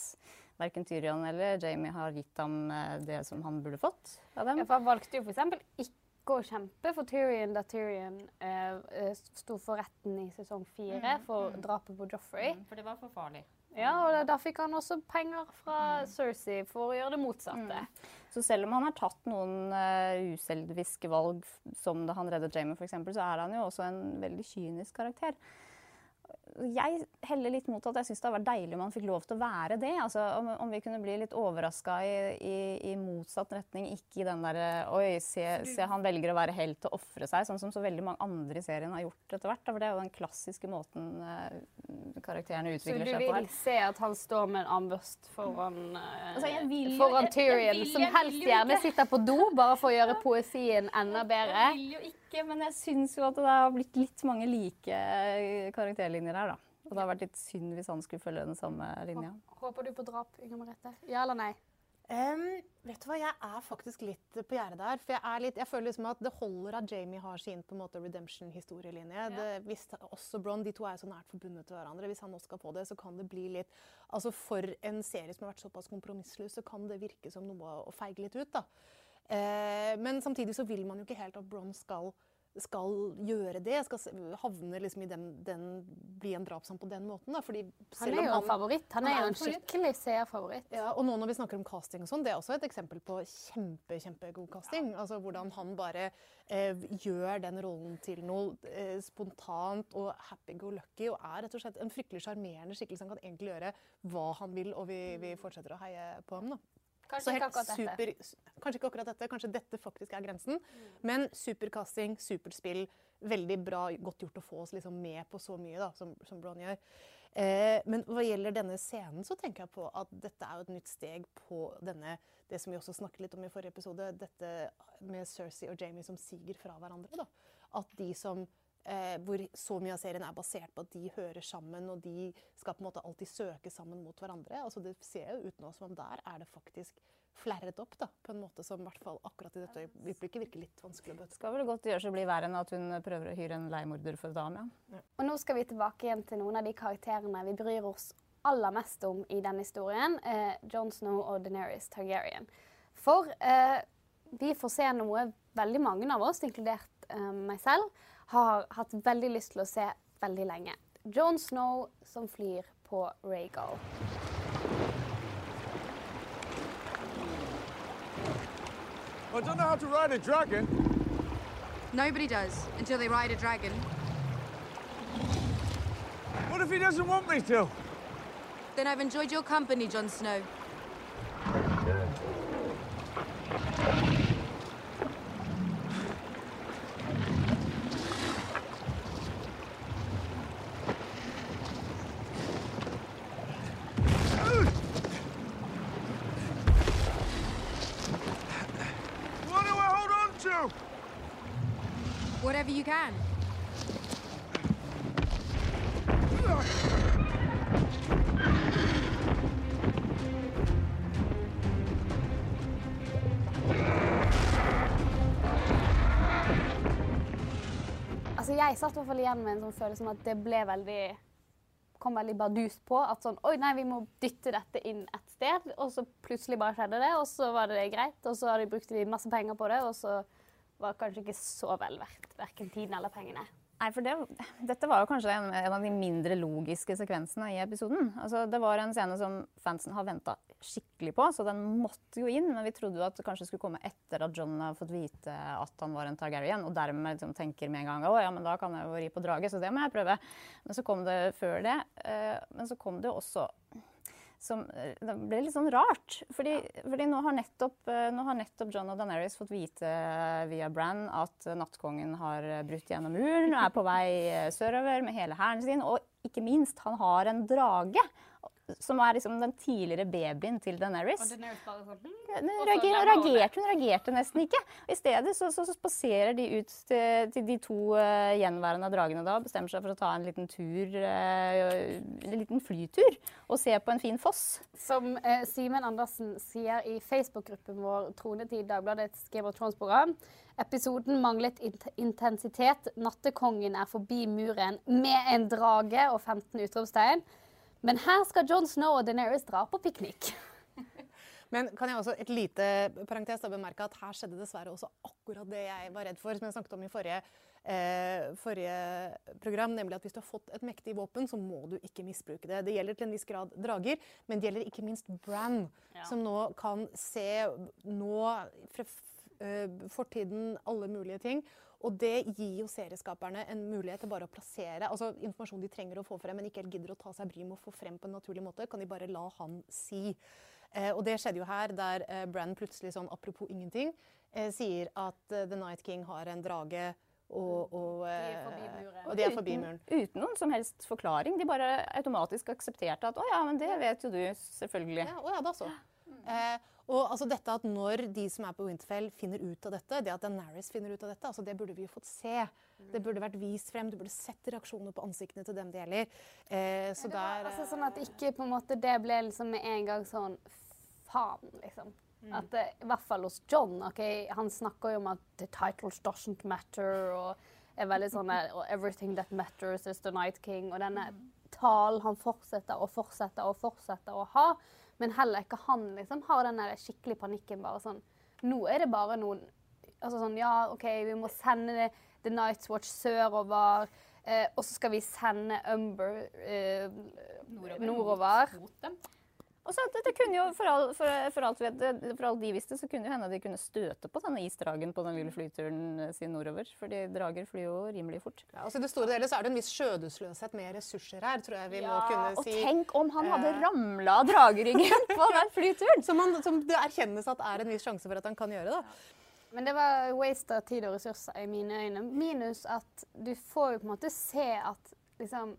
Speaker 2: verken Tyrion eller Jamie har gitt ham eh, det som han burde fått av dem.
Speaker 1: Ja, for han valgte jo f.eks. ikke å kjempe for Tyrion da Tyrion eh, eh sto for retten i sesong fire mm, for mm. drapet på Joffrey.
Speaker 2: Mm, for det var for farlig.
Speaker 1: Ja, og da fikk han også penger fra mm. Cersei for å gjøre det motsatte.
Speaker 2: Mm. Så selv om han har tatt noen uh, uselviske valg som da han reddet Jamie, f.eks., så er han jo også en veldig kynisk karakter jeg heller litt mot at jeg syns det hadde vært deilig om han fikk lov til å være det. Altså, om, om vi kunne bli litt overraska i, i, i, motsatt retning. Ikke i den derre Oi, se, se, han velger å være helt og ofre seg, sånn som så veldig mange andre i serien har gjort etter hvert. For det er jo den klassiske måten uh, karakterene utvikler seg på her.
Speaker 1: Så du vil se at han står med en armbørst foran, uh, altså, foran Tyrion, som helst gjerne sitter på do, bare for å gjøre poesien enda bedre?
Speaker 2: Jeg vil jo ikke, men jeg syns jo at det har blitt litt mange like karakterlinjer her, da. Og det har vært litt synd hvis han skulle følge den samme linja.
Speaker 1: Håper du på drap, Inger Merete? Ja eller nei?
Speaker 3: Um, vet du hva, Jeg er faktisk litt på gjerdet der. For jeg, litt, jeg, føler liksom at det holder at Jamie har sin på en måte redemption-historielinje. Ja. Hvis også Bron, De to er så nært forbundet til hverandre. Hvis han også skal få det, så kan det bli litt altså For en serie som har vært såpass kompromissløs, så kan det virke som noe å feige litt ut. da. Uh, men samtidig så vil man jo ikke helt at Bron skal skal gjøre det. Skal havne liksom i den, den Bli en drapsmann på den måten. Da. Fordi
Speaker 1: han er jo en favoritt. Han, han er jo en skikkelig seerfavoritt.
Speaker 3: Ja, og nå når vi snakker om casting og sånn, det er også et eksempel på kjempe, kjempegod casting. Ja. Altså Hvordan han bare eh, gjør den rollen til noe eh, spontant og happy-go-lucky. Og er rett og slett en fryktelig sjarmerende skikkelse. Han kan egentlig gjøre hva han vil, og vi, vi fortsetter å heie på ham. da.
Speaker 1: Kanskje ikke akkurat
Speaker 3: super, dette. Kanskje ikke akkurat dette, kanskje dette faktisk er grensen. Mm. Men supercasting, superspill, veldig bra, godt gjort å få oss liksom med på så mye da, som, som Bron gjør. Eh, men hva gjelder denne scenen, så tenker jeg på at dette er jo et nytt steg på denne, det som vi også snakket litt om i forrige episode, dette med Cersei og Jamie som siger fra hverandre. Da. At de som Eh, hvor så mye av serien er basert på at de hører sammen, og de skal på en måte alltid søke sammen mot hverandre. Altså Det ser jo ut nå som om der er det faktisk flerret opp da, på en måte som i hvert fall akkurat i dette øyeblikket virker litt vanskelig å bøte.
Speaker 2: Skal vel godt gjøre å bli verre enn at hun prøver å hyre en leiemorder for dame. Ja.
Speaker 1: ja. Og nå skal vi tilbake igjen til noen av de karakterene vi bryr oss aller mest om i denne historien. Eh, Jon Snow og Deneris Targaryen. For eh, vi får se noe veldig mange av oss, inkludert eh, meg selv, har hatt veldig lyst til å se veldig lenge. Jon Snow som flyr på Rhaegal.
Speaker 10: I don't know how to ride a dragon.
Speaker 11: Nobody does until they ride a dragon.
Speaker 10: What if he doesn't want me to?
Speaker 11: Then I've enjoyed your company, Jon Snow. Can.
Speaker 1: Altså, jeg satt i hvert fall igjen med en sånn følelse om at det ble veldig kom veldig bardus på. At sånn Oi, nei, vi må dytte dette inn et sted, og så plutselig bare skjedde det, og så var det greit. Og så har de brukt masse penger på det, og så var kanskje ikke så vel verdt verken tiden eller pengene.
Speaker 2: Nei, for det, Dette var jo kanskje en, en, av de mindre logiske sekvensene i episoden. Altså, det var en scene som fansen har venta skikkelig på, så den måtte jo inn. Men vi trodde jo at det kanskje skulle komme etter at John har fått vite at han var en Targaryen, og dermed liksom, tenker med en gang å ja, da kan jeg jo ri på drage, så det må jeg prøve. Men så kom det før det. Eh, men så kom det jo også som eh, Det ble litt sånn rart. Fordi, fordi nå, har nettopp, eh, nå, har nettopp, John og Daenerys fått vite eh, via Bran at nattkongen har brutt gjennom muren og er på vei sørover med hele hæren sin. Og ikke minst, han har en drage som er liksom den tidligere babyen til Daenerys.
Speaker 1: Og Daenerys bare sånn
Speaker 2: Hun reager, reagerte, hun reagerte nesten ikke. I stedet så, så, så spaserer de ut til, til de to uh, gjenværende dragene da, bestemmer seg for å ta en liten tur, uh, en liten flytur, og se på en fin foss.
Speaker 1: Som uh, Simen Andersen sier i Facebook-gruppen vår Tronetid, Dagbladets Game of Thrones-program, Episoden manglet intensitet. Nattekongen er forbi muren med en drage og 15 utropstegn. Men her skal John Snow og Deneris dra på piknik.
Speaker 3: Men kan jeg også et lite parentes bemerke at her skjedde dessverre også akkurat det jeg var redd for, som jeg snakket om i forrige, eh, forrige program, nemlig at hvis du har fått et mektig våpen, så må du ikke misbruke det. Det gjelder til en viss grad drager, men det gjelder ikke minst Bran, ja. som nå kan se nå fra eh, fortiden alle mulige ting. Og det gir jo serieskaperne en mulighet til bare å plassere altså informasjon de trenger å få frem, men ikke helt gidder å ta seg bry med å få frem på en naturlig måte, kan de bare la han si. Eh, og det skjedde jo her, der eh, Brann plutselig sånn apropos ingenting eh, sier at eh, The Night King har en drage. Og, og,
Speaker 1: de er forbi eh.
Speaker 3: Og de er forbi muren.
Speaker 2: Uten, uten, noen som helst forklaring. De bare automatisk aksepterte at å ja, men det vet jo du, selvfølgelig.
Speaker 3: Ja, å ja, da så. Eh, og altså dette at Når de som er på Winterfell finner ut av dette, det at Daenerys finner ut av dette, altså det burde vi jo fått se. Det burde vært vist frem. Du burde sett reaksjoner på ansiktene til dem det gjelder. Eh, så
Speaker 1: det var,
Speaker 3: der,
Speaker 1: altså, sånn at ikke på en måte det ble liksom med en gang sånn faen, liksom. Mm. At det, I hvert fall hos John. Okay, han snakker jo om at 'the titles doesn't matter', og er veldig sånn der, 'everything that matters is the Night King'. Og denne talen han fortsetter og fortsetter og fortsetter å ha. Men heller ikke han liksom har den der skikkelig panikken. bare sånn, Nå er det bare noen altså sånn, Ja, OK, vi må sende The Night's Watch sørover. Eh, og så skal vi sende Umber eh, nordover. nordover.
Speaker 2: Og så det, det kunne jo, for, all, for, for, alt, for, alt, de visste, så kunne det hende de kunne støte på denne isdragen på den lille flyturen eh, sin nordover. Fordi drager flyr jo rimelig fort.
Speaker 3: Ja, altså I det store hele så er det en viss skjødesløshet med ressurser her, tror jeg vi ja, må kunne si.
Speaker 2: Og tenk om han hadde eh. ramla drageryggen på den flyturen!
Speaker 3: Som, han, som, det erkjennes at er en viss sjanse for at han kan gjøre. da.
Speaker 1: Men det var waste av tid og ressurser i mine øyne. Minus at du får jo på en måte se at liksom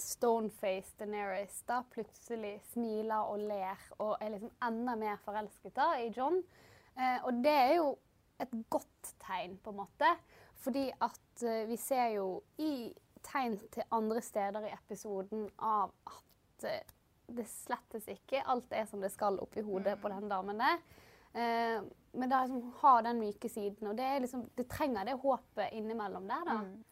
Speaker 1: Stoneface Deneris da plutselig smiler og ler og er liksom enda mer forelsket da i John. Eh, og det er jo et godt tegn, på en måte. Fordi at eh, vi ser jo i tegn til andre steder i episoden av at eh, det slettes ikke alt er som det skal oppi hodet på den damen der. Eh, men da liksom, har den myke siden, og det, liksom, det trenger det håpet innimellom der. da. Mm.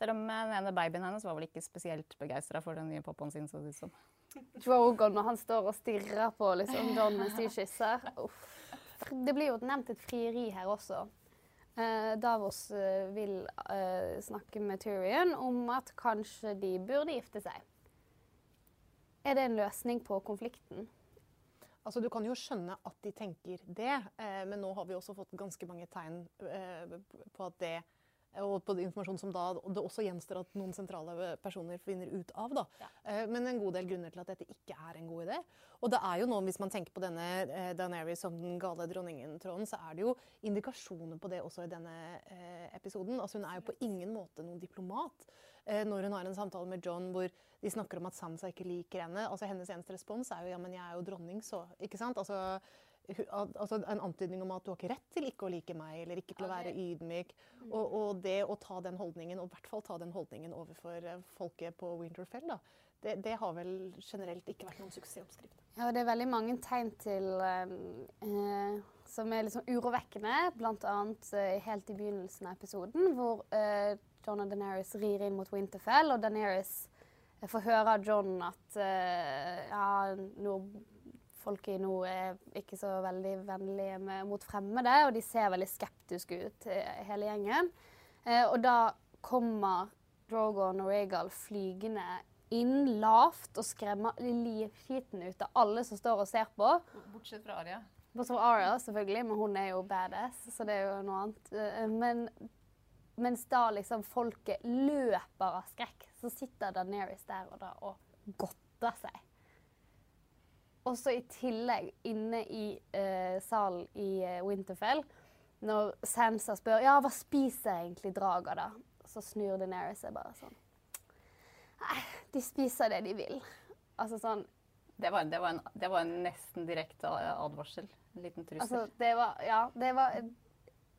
Speaker 2: Selv om den ene babyen hennes var vel ikke spesielt begeistra for den nye pappaen sin. så det som.
Speaker 1: Drogon når han står og stirrer på liksom, Don mens de kysser. Uff. Det blir jo nevnt et frieri her også. Eh, Davos eh, vil eh, snakke med Tyrion om at kanskje de burde gifte seg. Er det en løsning på konflikten?
Speaker 3: Altså, Du kan jo skjønne at de tenker det, eh, men nå har vi også fått ganske mange tegn eh, på at det og på informasjon som da det også gjenstår at noen sentrale personer finner ut av. Da. Ja. Eh, men en god del grunner til at dette ikke er en god idé. Og det er jo nå, hvis man tenker på denne eh, Daenerys som den gale dronningen-tråden, så er det jo indikasjoner på det også i denne eh, episoden. Altså Hun er jo på ingen måte noen diplomat. Eh, når hun har en samtale med John hvor de snakker om at Sansa ikke liker henne. altså Hennes eneste respons er jo ja, men jeg er jo dronning, så. Ikke sant? Altså altså en antydning om at du har ikke rett til ikke å like meg, eller ikke til å være ydmyk. Mm. Og, og, det å ta den holdningen, og i hvert fall ta den holdningen overfor eh, folket på Winterfell, da, det, det, har vel generelt ikke vært noen suksessoppskrift.
Speaker 1: Ja, det er veldig mange tegn til uh, som er sånn urovekkende. Annet uh, helt i begynnelsen av episoden, hvor uh, John og Daenerys rir inn mot Winterfell, og Daenerys får høre av John at ja, nå folk i nå er ikke så veldig vennlige med, mot fremmede, og de ser veldig skeptiske ut, eh, hele gjengen. Eh, og da kommer Drogon og Regal flygende inn lavt og skremmer livskiten ut av alle som står og ser på.
Speaker 2: Bortsett fra Aria.
Speaker 1: Bortsett fra Aria, selvfølgelig, men hun er jo badass, så det er jo noe annet. Eh, Men mens da liksom folket løper av skrekk, så sitter Daenerys der og da og godter seg. Og så i tillegg, inne i uh, salen i eh, Winterfell, når Sansa spør ja, hva spiser egentlig drager da, så snur Daenerys seg bare sånn. Nei, de spiser det de vil. Altså sånn
Speaker 2: Det var, det var, en, det var en nesten direkte advarsel. En liten trussel.
Speaker 1: Altså, det var Ja, det var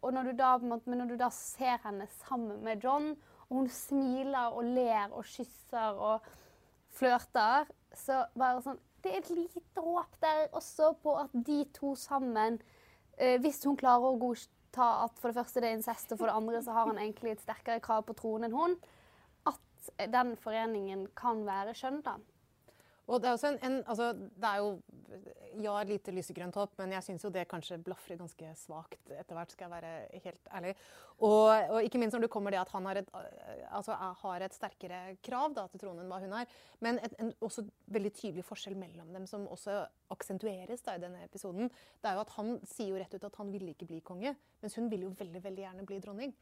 Speaker 1: Og når du da, måte, men når du da ser henne sammen med John, og hun smiler og ler og kysser og flørter, så bare sånn Det er et lite håp der også på at de to sammen eh, Hvis hun klarer å godta at for det første det er incest, og for det andre så har han egentlig et sterkere krav på troen enn hun, at den foreningen kan være skjønn, da.
Speaker 3: Og det er også en, en altså, det er jo ja, lite lysegrønt håp, men jeg syns jo det kanskje blafrer ganske svakt etter hvert, skal jeg være helt ærlig. Og, og ikke minst når det kommer det at han har et, altså, har et sterkere krav da, til tronen enn hva hun har. Men et, en også veldig tydelig forskjell mellom dem, som også aksentueres da, i denne episoden. Det er jo at Han sier jo rett ut at han ville ikke bli konge, mens hun vil jo veldig, veldig gjerne bli dronning.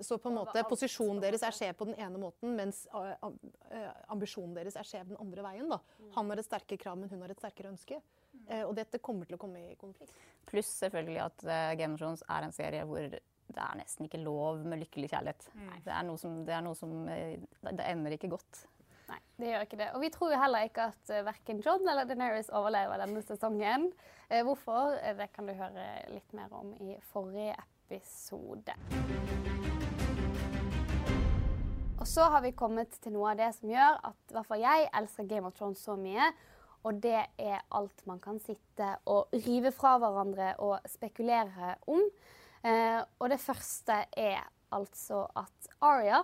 Speaker 3: Så på en måte posisjonen deres er skjev på den ene måten, mens uh, ambisjonen deres er skjev den andre veien. Da. Han har et sterkere krav, men hun har et sterkere ønske. Uh, og dette kommer til å komme i konflikt.
Speaker 2: Pluss selvfølgelig at uh, Game of Thrones er en serie hvor det er nesten ikke lov med lykkelig kjærlighet. Det er noe som, det, er noe som det ender ikke godt.
Speaker 1: Nei, det gjør ikke det. Og vi tror jo heller ikke at verken John eller Daenerys overlever denne sesongen. Eh, hvorfor? Eh, Det kan du høre litt mer om i forrige episode. Og så har vi kommet til noe av det som gjør at i hvert fall jeg elsker Game of Thrones så mye. Og det er alt man kan sitte og rive fra hverandre og spekulere om. Eh, og det første er altså at Aria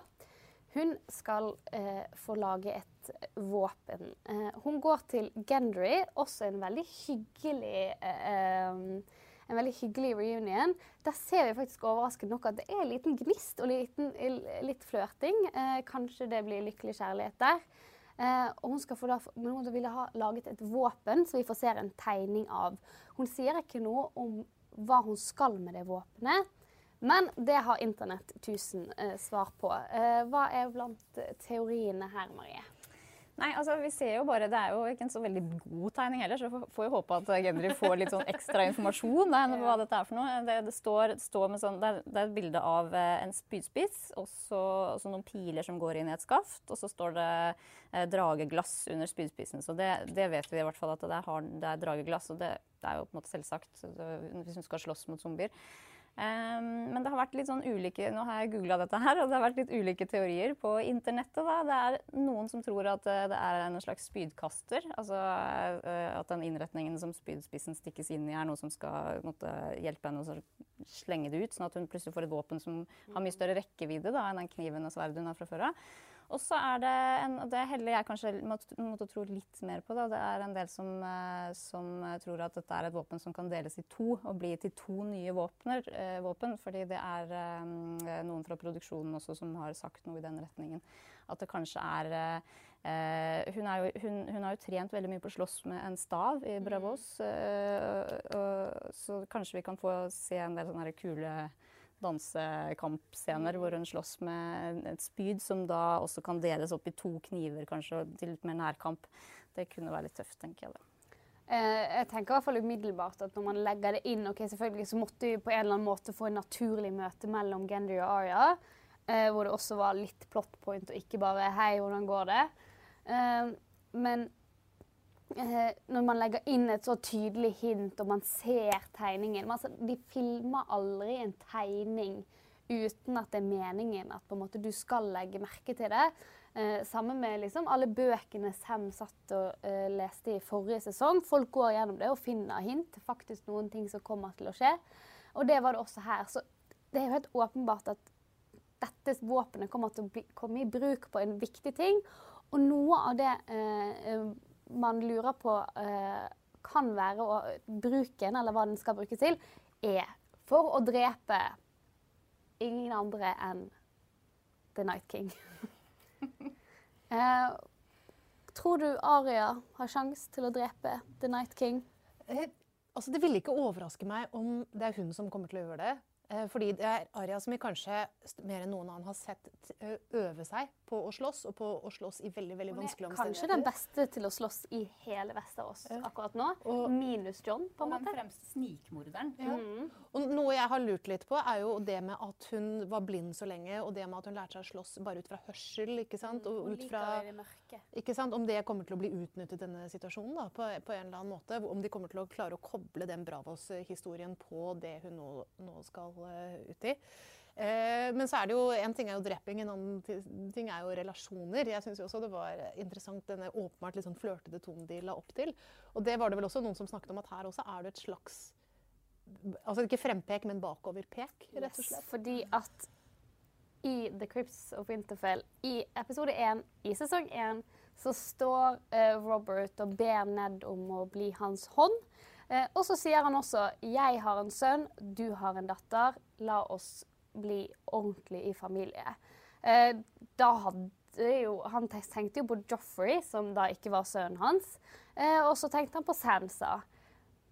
Speaker 1: hun skal eh, få lage et våpen. Eh, hun går til Gendry, også en veldig hyggelig eh, eh, en veldig hyggelig reunion. Der ser vi faktisk overraskende nok at det er en liten gnist og liten, litt flørting. Eh, kanskje det blir lykkelig kjærlighet der. Eh, og hun skal få da, men hun ville ha laget et våpen, som vi får se en tegning av. Hun sier ikke noe om hva hun skal med det våpenet. Men det har Internett 1000 eh, svar på. Eh, hva er blant teoriene her, Marie?
Speaker 2: Nei, altså vi ser jo bare, Det er jo ikke en så veldig god tegning heller, så vi får jo håpe at Gendry får litt sånn ekstra informasjon da, hva dette er for noe. Det, det, står, står med sånn, det er, det er, et bilde av eh, en spydspiss og så noen piler som går inn i et skaft. Og så står det eh, drageglass under spydspissen. Så det, det, vet vi i hvert fall at det er, det er drageglass. Og det, er jo på en måte selvsagt hvis hun skal slåss mot zombier. Um, men det har vært litt sånn ulike Nå har jeg googla dette her, og det har vært litt ulike teorier på internettet. Da. Det er noen som tror at uh, det er en slags spydkaster. Altså uh, at den innretningen som spydspissen stikkes inn i, er noe som skal måtte, hjelpe henne å slenge det ut, sånn at hun plutselig får et våpen som har mye større rekkevidde da, enn den kniven og sverdet hun har fra før av. Og så er det en, og det heller jeg kanskje måtte, måtte tro litt mer på. Da. Det er en del som, eh, som, tror at dette er et våpen som kan deles i to og bli til to nye våpner, eh, våpen. Fordi det er eh, noen fra produksjonen også som har sagt noe i den retningen. At det kanskje er eh, hun, jo, hun, hun, har jo trent veldig mye på å slåss med en stav i Bravos. Eh, så kanskje vi kan få se en del sånne kule dansekampscener hvor hun slåss med et spyd som da også kan deles opp i to kniver, kanskje, til litt mer nærkamp. Det kunne være litt tøft, tenker jeg. da.
Speaker 1: Eh, jeg tenker i hvert fall umiddelbart at når man legger det inn ok, selvfølgelig så måtte vi på en eller annen måte få en naturlig møte mellom Gendry og Aria, eh, hvor det også var litt plot point og ikke bare 'hei, hvordan går det?' Eh, men når man legger inn et så tydelig hint, og man ser tegningen altså, De filmer aldri en tegning uten at det er meningen at måte, du skal legge merke til det. Eh, sammen med liksom, alle bøkene Sam satt og eh, leste i forrige sesong. Folk går gjennom det og finner hint faktisk noen ting som kommer til å skje. Og det var det også her. Så det er jo helt åpenbart at dette våpenet kommer til å bli, komme i bruk på en viktig ting. Og noe av det eh, man lurer på eh, kan være å, bruken, eller hva den skal brukes til, er for å drepe ingen andre enn The Night King. eh, tror du Aria har sjanse til å drepe The Night King?
Speaker 3: Eh, altså, det ville ikke overraske meg om det er hun som kommer til å gjøre det. Eh, fordi det er Aria som vi kanskje mer enn noen annen har sett øve seg på å slåss, og på å slåss i veldig veldig vanskelige
Speaker 1: Kanskje den beste til å slåss i hele Vesterås akkurat nå. Minus John, på en
Speaker 2: Den
Speaker 1: måte.
Speaker 2: fremste snikmorderen.
Speaker 3: Ja. Og noe jeg har lurt litt på, er jo det med at hun var blind så lenge, og det med at hun lærte seg å slåss bare ut fra hørsel, ikke sant? Og ut fra, ikke sant? Om det kommer til å bli utnyttet i denne situasjonen, da, på, på en eller annen måte. Om de kommer til å klare å koble den Bravos-historien på det hun nå, nå skal uh, ut i. Eh, men så er det jo, en ting er jo dreping, en annen ting er jo relasjoner. Jeg syns også det var interessant denne åpenbart litt sånn flørtete tonen de la opp til. Og det var det vel også noen som snakket om at her også er det et slags Altså ikke frempek, men bakoverpek, rett og
Speaker 1: Yes,
Speaker 3: slett.
Speaker 1: fordi at i The Crips of Winterfell, i episode 1 i sesong 1, så står uh, Robert og ber Ned om å bli hans hånd. Uh, og så sier han også 'Jeg har en sønn, du har en datter. La oss bli ordentlig i familie'. Eh, da hadde jo Han tenkte jo på Joffrey, som da ikke var sønnen hans. Eh, og så tenkte han på Sansa.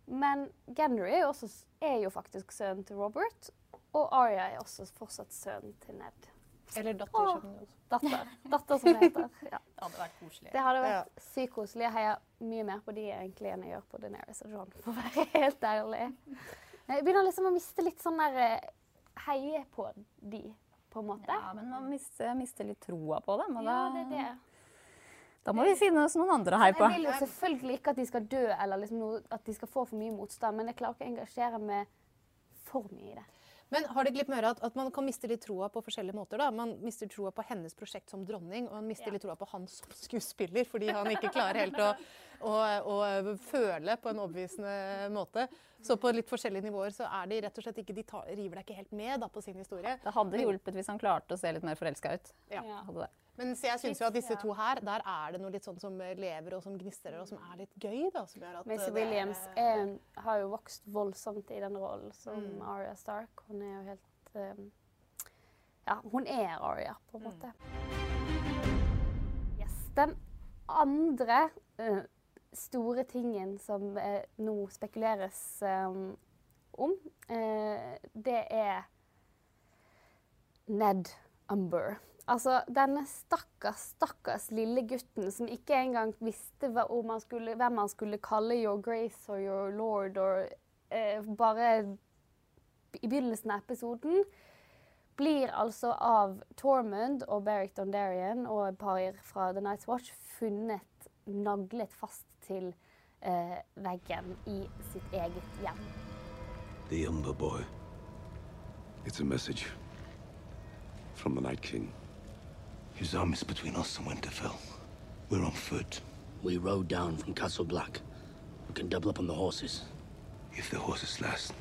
Speaker 1: Men Gendry er jo, også, er jo faktisk sønnen til Robert. Og Arya er også fortsatt sønnen til Ned.
Speaker 3: Eller datter,
Speaker 1: Åh,
Speaker 3: som det.
Speaker 1: Datter, datter som det heter. Ja.
Speaker 2: Det hadde vært koselig.
Speaker 1: Det hadde vært sykt koselig. Jeg heier mye mer på de egentlig enn jeg gjør på Daenerys og John, for å være helt ærlig. Jeg begynner liksom å miste litt sånn der Heie på de, på en måte.
Speaker 2: Ja, men man mister, mister litt troa på dem. Og
Speaker 1: Ja, det er det.
Speaker 2: da må vi finne oss noen andre å heie på.
Speaker 1: Jeg vil jo selvfølgelig ikke at de skal dø eller liksom noe, at de skal få for mye motstand, men jeg klarer ikke å engasjere meg for mye i det.
Speaker 3: Men har det glipp med at, at man kan miste litt troa på forskjellige måter? da? Man mister troa på hennes prosjekt som dronning, og man mister litt troa på han som skuespiller, fordi han ikke klarer helt å, å, å føle på en overbevisende måte. Så på litt forskjellige nivåer så er de rett og slett ikke, de tar, river deg ikke helt med da, på sin historie.
Speaker 2: Det hadde hjulpet hvis han klarte å se litt mer forelska ut.
Speaker 3: Ja.
Speaker 2: Hadde det.
Speaker 3: Men så jeg syns jo at disse to her, der er det noe litt sånn som lever og som gnistrer, og som er litt gøy. da, som gjør at
Speaker 1: Maisie
Speaker 3: er-
Speaker 1: Williams er, har jo vokst voldsomt i den rollen som
Speaker 3: Mm.
Speaker 1: Arya Stark. Hun er jo helt um, Ja, hun er Arya, på en måte. Yes. Den andre eh, store tingen som eh, nå spekuleres eh, om, eh, det er Ned Umber. Altså, denne stakkars, stakkars lille gutten som ikke engang visste hva, om han skulle, hvem han skulle kalle your grace og your lord, og eh, bare i begynnelsen av episoden blir altså av Tormund og Beric Dondarrion og et par fra The Night's Watch funnet naglet fast til eh, veggen i sitt eget hjem.
Speaker 12: The Umber boy. It's a message from the Night King. His arm is between us and Winterfell. We're on foot.
Speaker 13: We rode down from Castle Black. We can double up on the horses.
Speaker 12: If the horses last,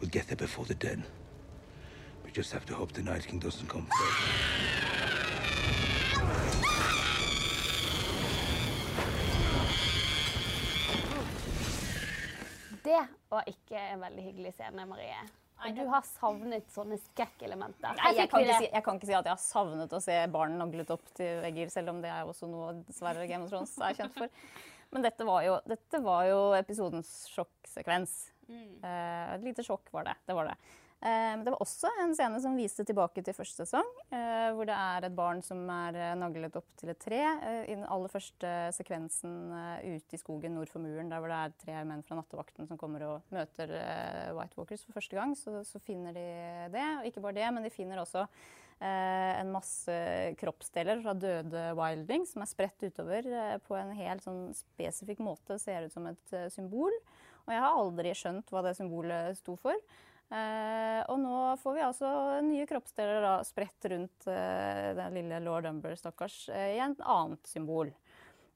Speaker 12: we'll get there before the dead. We just have to hope the Night King doesn't come first.
Speaker 1: Det var ikke en veldig hyggelig scene, Marie. Og du har savnet sånne skrekkelementer.
Speaker 2: Nei, jeg kan, si, jeg kan ikke si at jeg har savnet å se barn naglet opp til vegger, selv om det er også noe dessverre Game of Thrones er kjent for. Men dette var jo, dette var jo episodens sjokksekvens. Eh, et lite sjokk var det. Det var det. Eh, men det var også en scene som viste tilbake til første sesong, eh, hvor det er et barn som er eh, naglet opp til et tre. I den aller første sekvensen ute i skogen nord for muren, der hvor det er tre menn fra nattevakten som kommer og møter White Walkers for første gang, så, så finner de det. Og ikke bare det, men de finner også en masse kroppsdeler fra døde wildlings som er spredt utover på en helt sånn spesifikk måte. Ser ut som et symbol. Og jeg har aldri skjønt hva det symbolet sto for. Eh, og nå får vi altså nye kroppsdeler da, spredt rundt eh, den lille lord Umber, stakkars, eh, i et annet symbol.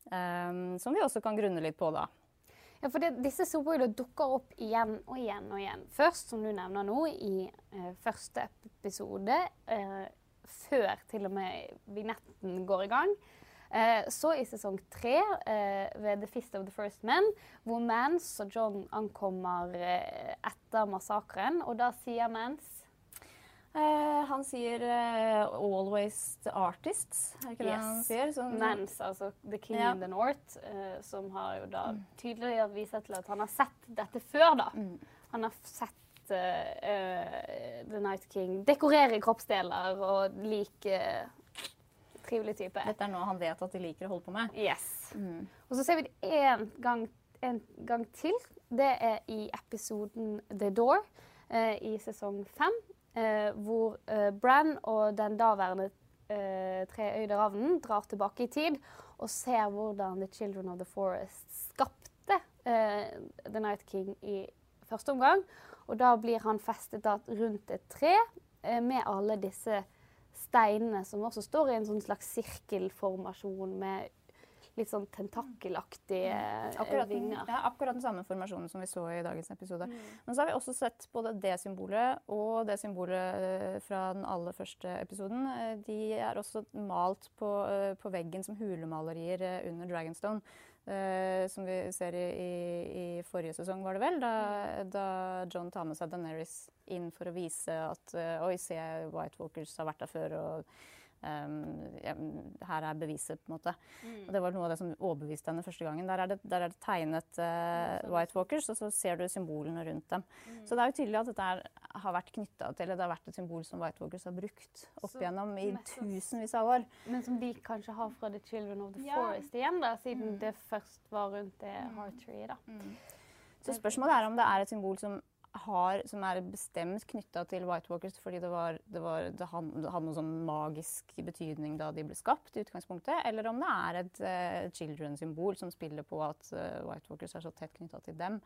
Speaker 2: Som vi også kan grunne litt på, da.
Speaker 1: Ja, for det, disse symbolene dukker opp igjen og igjen og igjen. Først, som du nevner nå, i eh, første episode, eh, før til og med vignetten går i gang. Eh, så i sesong tre, eh, ved The Fist of the First Men, hvor Mance og John ankommer eh, etter massakren, og da sier Mance
Speaker 2: Uh, han sier uh, 'always the artists', er ikke det han sier? Sånn-
Speaker 1: Mance, altså The King
Speaker 2: Ja.
Speaker 1: in the North, uh, som har jo da tydeligere vist til at han har sett dette før, da. Han har sett The Night King dekorere kroppsdeler og like eh, trivelig type.
Speaker 2: Dette er noe han vet at de liker å holde på med.
Speaker 1: Yes. Og så ser vi det en gang, gang til. Det er i episoden The Door eh, i sesong fem, eh, hvor eh, Bran og den daværende eh, treøyde ravnen drar tilbake i tid og ser hvordan The Children of the Forest skapte eh, The Night King i første omgang. Og da blir han festet rundt et tre eh, med alle disse steinene som også står i en sånn slags sirkelformasjon med litt sånn tentakelaktige eh,
Speaker 2: Akkurat
Speaker 1: vinger.
Speaker 2: ja, akkurat den samme formasjonen som vi så i dagens episode. Men så har vi også sett både det symbolet og det symbolet eh, fra den aller første episoden. Eh, De er også malt på, på veggen som hulemalerier under Dragonstone. Eh, som vi ser i, i, i forrige sesong, var det vel, da, da John tar med seg Daenerys inn for å vise at uh, Oi, se, White Walkers har vært der før, og her er beviset, på en måte.
Speaker 1: Mm.
Speaker 2: Og det var noe av det som overbeviste henne første gangen. Der er det, der er det tegnet uh, White Walkers, og så ser du symbolene rundt dem. Så det er jo tydelig at dette er, har vært knytta til, eller det har vært et symbol som White Walkers har brukt opp igjennom i tusenvis av år.
Speaker 1: Men som de kanskje har fra The Children of the
Speaker 2: Ja.
Speaker 1: Forest igjen, da, siden
Speaker 2: Mm.
Speaker 1: det først var rundt det Heart Tree. da.
Speaker 2: Så spørsmålet er om det er et symbol som, har, som er bestemt knytta til White Walkers fordi det, var, det, var, det, hadde noen sånn magisk betydning da de ble skapt, i utgangspunktet, eller om det er et uh, children-symbol som spiller på at uh, White Walkers er så tett knytta til dem.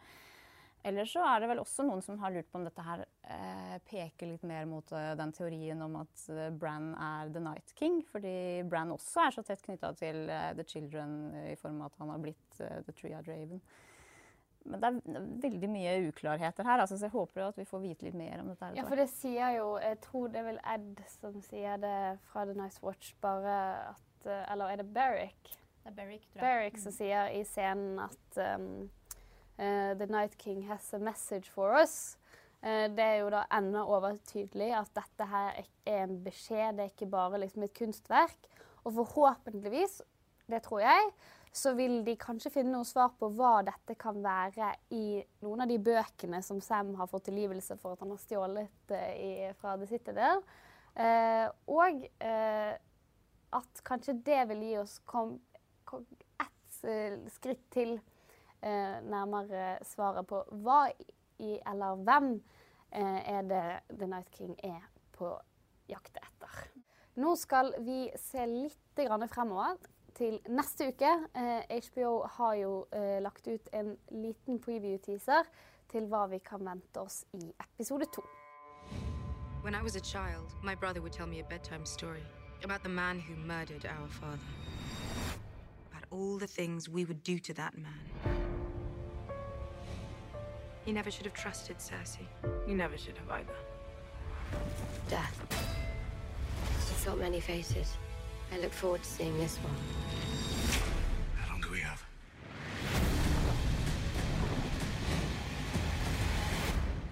Speaker 2: Eller så er det vel også noen som har lurt på om dette her uh, peker litt mer mot den teorien om at Bran er The Night King, fordi Bran også er så tett knytta til The Children i form av at han har blitt The The Triad Raven. Men det er veldig mye uklarheter her, altså, så jeg håper at vi får vite litt mer om dette.
Speaker 1: Ja, for det sier jo Jeg tror det er vel Ed som sier det fra The Nice Watch, bare at eh, Eller er det Berrick?
Speaker 2: Det er Beric, tror jeg.
Speaker 1: Berrick som sier i scenen at um, uh, The Night King has a message for us. Eh, det er jo da enda overtydelig at dette her er en beskjed, det er ikke bare liksom et kunstverk. Og forhåpentligvis, det tror jeg, så vil de kanskje finne noe svar på hva dette kan være i noen av de bøkene som Sam har fått tilgivelse for at han har stjålet eh, i, fra The Citadel. Eh, og eh, at kanskje det vil gi oss kom, kom, ett eh, skritt til eh, nærmere svaret på hva i, eller hvem eh, er det The Night King er på jakt etter. Nå skal vi se litt fremover til neste uke. Eh, HBO har jo eh, lagt ut en liten preview-teaser til hva vi kan vente oss i episode to.
Speaker 11: When I was a child, my brother would tell me a bedtime story about the man who murdered our father. About all the things we would do to that man. He never should have trusted Cersei. You never should have either.
Speaker 5: Death. She's got many faces. I look forward to seeing this one.
Speaker 12: How long do we have?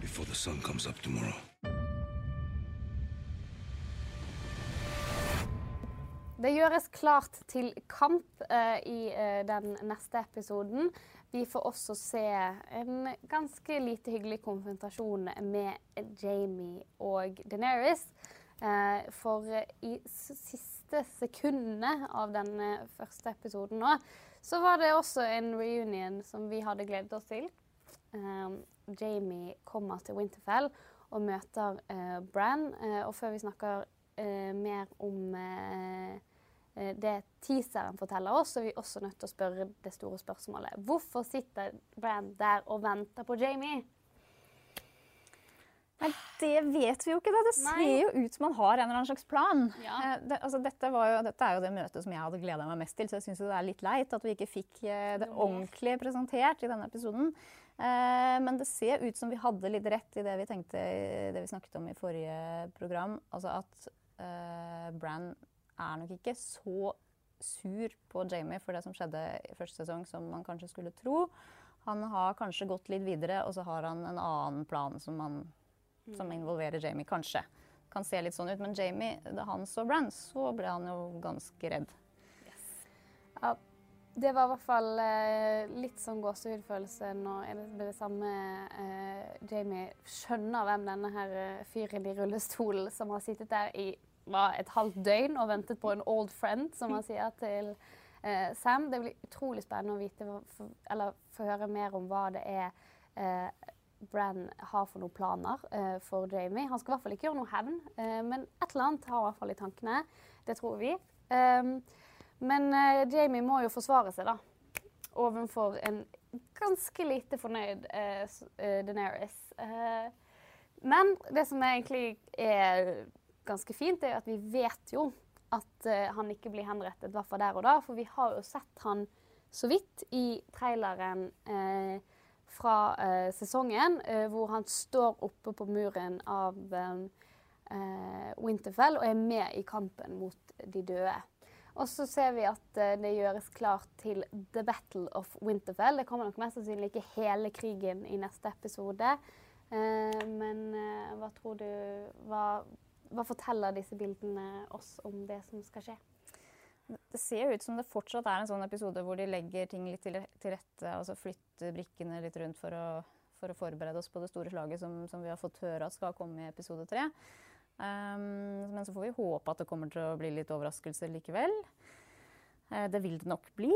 Speaker 12: Before the sun comes up tomorrow.
Speaker 1: Det gjøres klart til kamp eh, i eh, den neste episoden. Vi får også se en ganske lite hyggelig konfrontasjon med Jamie og Daenerys. Eh, for i s- siste sekundene av denne første episoden nå, så var det også en reunion som vi hadde gledet oss til. Um, Jamie kommer til Winterfell og møter uh, Bran. Uh, og før vi snakker uh, mer om eh, eh, det teaseren forteller oss, så er vi også nødt til å spørre det store spørsmålet. Hvorfor sitter Bran der og venter på Jamie?
Speaker 2: Nei, det vet vi jo ikke. Da. Det ser
Speaker 1: Nei.
Speaker 2: jo ut som man har en eller annen slags plan.
Speaker 1: Ja.
Speaker 2: Eh, det, altså, dette, var jo, dette er jo det møtet som jeg hadde gleda meg mest til, så jeg syns det er litt leit at vi ikke fikk eh, det ordentlig presentert i denne episoden. Eh, men det ser ut som vi hadde litt rett i det vi tenkte, det vi snakket om i forrige program. Altså at eh, Bran er nok ikke så sur på Jamie for det som skjedde i første sesong, som man kanskje skulle tro. Han har kanskje gått litt videre, og så har han en annen plan som, han, som involverer Jamie, kanskje. Kan se litt sånn ut. Men Jamie, da han så Bran, så ble han jo ganske redd.
Speaker 1: Ja, det var i hvert fall eh, litt sånn gåsehudfølelse når det, det samme eh, Jamie skjønner hvem denne her eh, fyren i rullestolen som har sittet der i et halvt døgn og ventet på en old friend, som han sier til eh, Sam. Det blir utrolig spennende å vite, for, eller få høre mer om hva det er eh, Bran har for noen planer uh, for Jamie. Han skal i hvert fall ikke gjøre noe hevn, uh, men et eller annet har i hvert fall i tankene. Det tror vi. Um, men uh, Jamie må jo forsvare seg, da. Overfor en ganske lite fornøyd s- Daenerys. Eh, men det som egentlig er ganske fint, er at vi vet jo at han ikke blir henrettet, i hvert fall der og da. For vi har jo sett han så vidt i traileren eh, fra eh, sesongen, eh, hvor han står oppe på muren av eh, eh, Winterfell og er med i kampen mot de døde. Og så ser vi at eh, det gjøres klart til The Battle of Winterfell. Det kommer nok mest sannsynlig ikke hele krigen i neste episode. Men hva tror du hva, hva forteller disse bildene oss om det som skal skje?
Speaker 2: Det ser ut som det fortsatt er en sånn episode hvor de legger ting litt til rette, altså flytter brikkene litt rundt for å, for å forberede oss på det store slaget som, som vi har fått høre at skal komme i episode tre. Um, men så får vi håpe at det kommer til å bli litt overraskelser likevel. Uh, det vil det nok bli,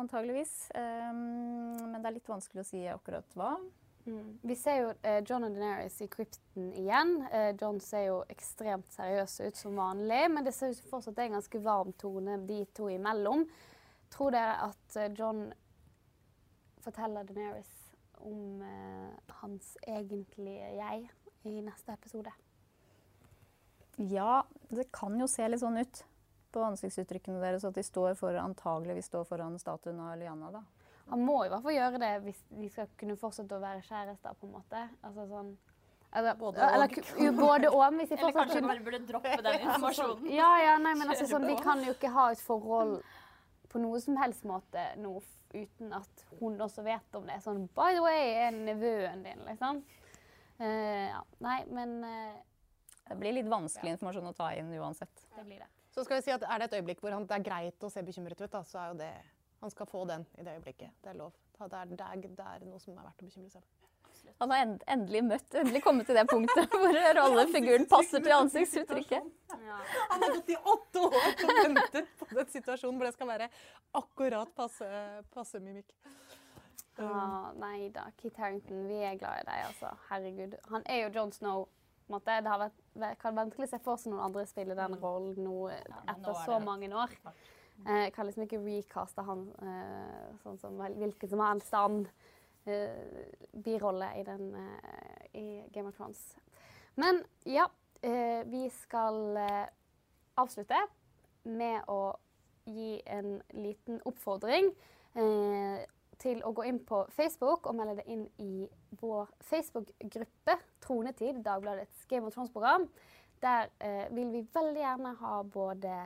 Speaker 2: antageligvis. Um, men det er litt vanskelig å si akkurat hva.
Speaker 1: Mm. Vi ser jo eh, John og Daenerys i krypten igjen. Eh, John ser jo ekstremt seriøs ut som vanlig, men det ser ut som fortsatt er en ganske varm tone de to imellom. Tror dere at eh, John forteller Daenerys om eh, hans egentlige jeg i neste episode?
Speaker 2: Ja, det kan jo se litt sånn ut på ansiktsuttrykkene deres at de står for, antageligvis står foran statuen av Lyanna. da.
Speaker 1: Han må i hvert fall gjøre det hvis de skal kunne fortsette å være kjærester, på en måte. Altså sånn eller,
Speaker 14: Både og.
Speaker 1: eller, både og. Hvis de
Speaker 14: Eller kanskje
Speaker 1: kunne-
Speaker 14: bare burde droppe den informasjonen.
Speaker 1: Ja, ja, nei, men altså sånn, De kan jo ikke ha et forhold på noe som helst måte nå uten at hun også vet om det. Sånn By the way, er nevøen din, liksom. Uh, ja, nei, men uh,
Speaker 2: Det blir litt vanskelig informasjon å ta inn uansett.
Speaker 1: Det blir det.
Speaker 3: Så skal vi si at Er det et øyeblikk hvor han, det er greit å se bekymret ut, da, så er jo det Han skal få den i det øyeblikket. Det er lov. Det er, det er, det er noe som er verdt å bekymre seg for.
Speaker 2: Han har end endelig møtt, endelig kommet til det punktet hvor rollefiguren passer til ansiktsuttrykket.
Speaker 3: Han har gått i åtte år og ventet på den situasjonen hvor det skal være akkurat passe, passe mimikk.
Speaker 1: ah, Nei da, Kit Harington, vi er glad i deg, altså. Herregud. Han er jo John Snow. Måte. Det har vært kan vanskelig se for seg noen andre spille den rollen nå etter
Speaker 14: er
Speaker 1: så mange år. Eh, kan liksom ikke recaste han eh, sånn som hvilken som helst annen eh, birolle i, den, i Game of Thrones. Men ja, vi skal avslutte med å gi en liten oppfordring eh, til å gå inn på Facebook og melde det inn i vår Facebook-gruppe Tronetid, Dagbladets Game of Thrones-program. Der eh, vil vi veldig gjerne ha både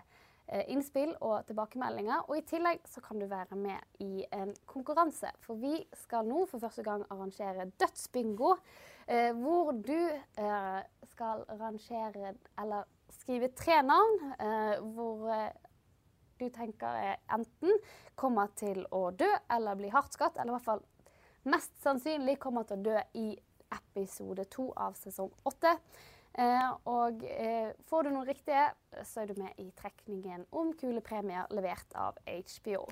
Speaker 1: innspill og tilbakemeldinger. Og i tillegg så kan du være med i en konkurranse. For vi skal nå for første gang arrangere dødsbingo. Eh, hvor du eh, skal rangere eller skrive tre navn. Eh, hvor eh, du tenker er enten kommer til å dø eller bli hardt skadd, eller i hvert fall mest sannsynlig kommer til å dø i episode to av sesong åtte. Eh, og eh, får du noen riktige, så er du med i trekningen om kule premier levert av HBO.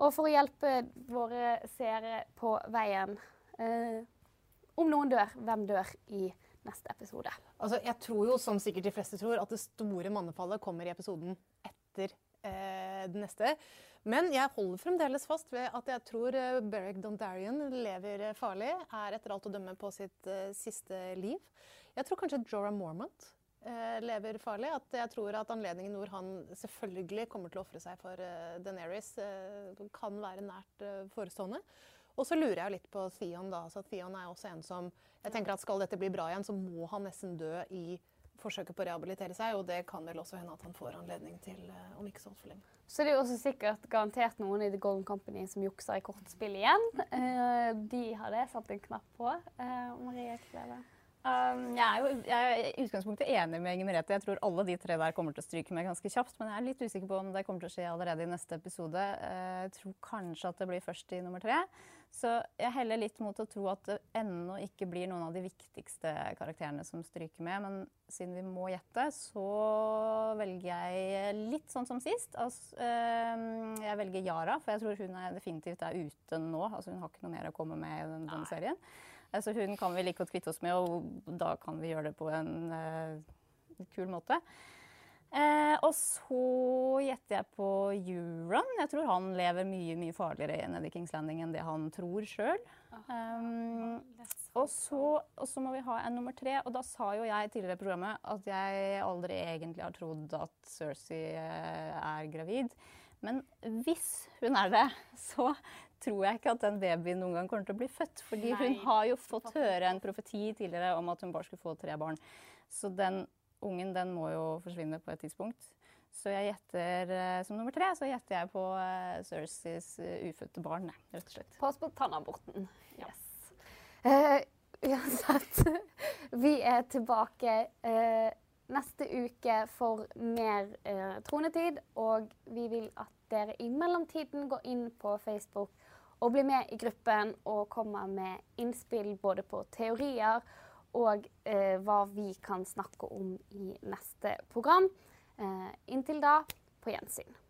Speaker 1: Og for å hjelpe våre seere på veien eh, Om noen dør, hvem dør i neste episode?
Speaker 3: Altså, jeg tror jo, som sikkert de fleste tror, at det store mannefallet kommer i episoden etter eh, den neste. Men jeg holder fremdeles fast ved at jeg tror eh, Beric Dondarrion lever farlig. Er etter alt å dømme på sitt eh, siste liv. Jeg tror kanskje Jorah Mormont eh, lever farlig. At jeg tror at anledningen hvor han selvfølgelig kommer til å ofre seg for eh, Daenerys, eh, kan være nært eh, forestående. Og så lurer jeg litt på Theon, da. Så Theon er også en som jeg tenker at Skal dette bli bra igjen, så må han nesten dø i forsøket på å rehabilitere seg, og det kan vel også hende at han får anledning til eh, om ikke så altfor lenge.
Speaker 1: Så det er jo også sikkert garantert noen i The Golden Company som jukser i kortspill igjen. Eh, de har det satt en knapp på. Marie Kleve?
Speaker 2: Um, jeg er jo jeg er i utgangspunktet enig med Inger Merete. Jeg tror alle de tre der kommer til å stryke med ganske kjapt. Men jeg er litt usikker på om det kommer til å skje allerede i neste episode. Eh, Jeg tror kanskje at det blir først i nummer tre. Så jeg heller litt mot å tro at det ennå ikke blir noen av de viktigste karakterene som stryker med. Men siden vi må gjette, så velger jeg litt sånn som sist. Altså, eh, jeg velger Yara, for jeg tror hun er definitivt er ute nå. Altså, hun har ikke noe mer å komme med i den, denne serien. Altså, hun kan vi like godt kvitte oss med, og da kan vi gjøre det på en uh, kul måte. Eh, og så gjetter jeg på Euron. Jeg tror han lever mye mye farligere nede i Kings Landing enn det han tror sjøl. Um, og, så, og så må vi ha en nummer tre. Og da sa jo jeg tidligere i programmet at jeg aldri egentlig har trodd at Cersei eh, er gravid. Men hvis hun er det, så tror jeg ikke at den babyen noen gang kommer til å bli født. Fordi hun har jo fått høre en profeti tidligere om at hun bare skulle få tre barn. Så den ungen den må jo forsvinne på et tidspunkt. Så jeg gjetter eh, som nummer tre så gjetter jeg på uh, eh, ufødte barn, rett og slett.
Speaker 1: På spontanaborten. tannaborten. Yes. Uh, uansett, vi er tilbake uh, neste uke for mer uh, tronetid. Og vi vil at dere i mellomtiden går inn på Facebook og bli med i gruppen og komme med innspill både på teorier og eh, hva vi kan snakke om i neste program. Eh, inntil da, på gjensyn.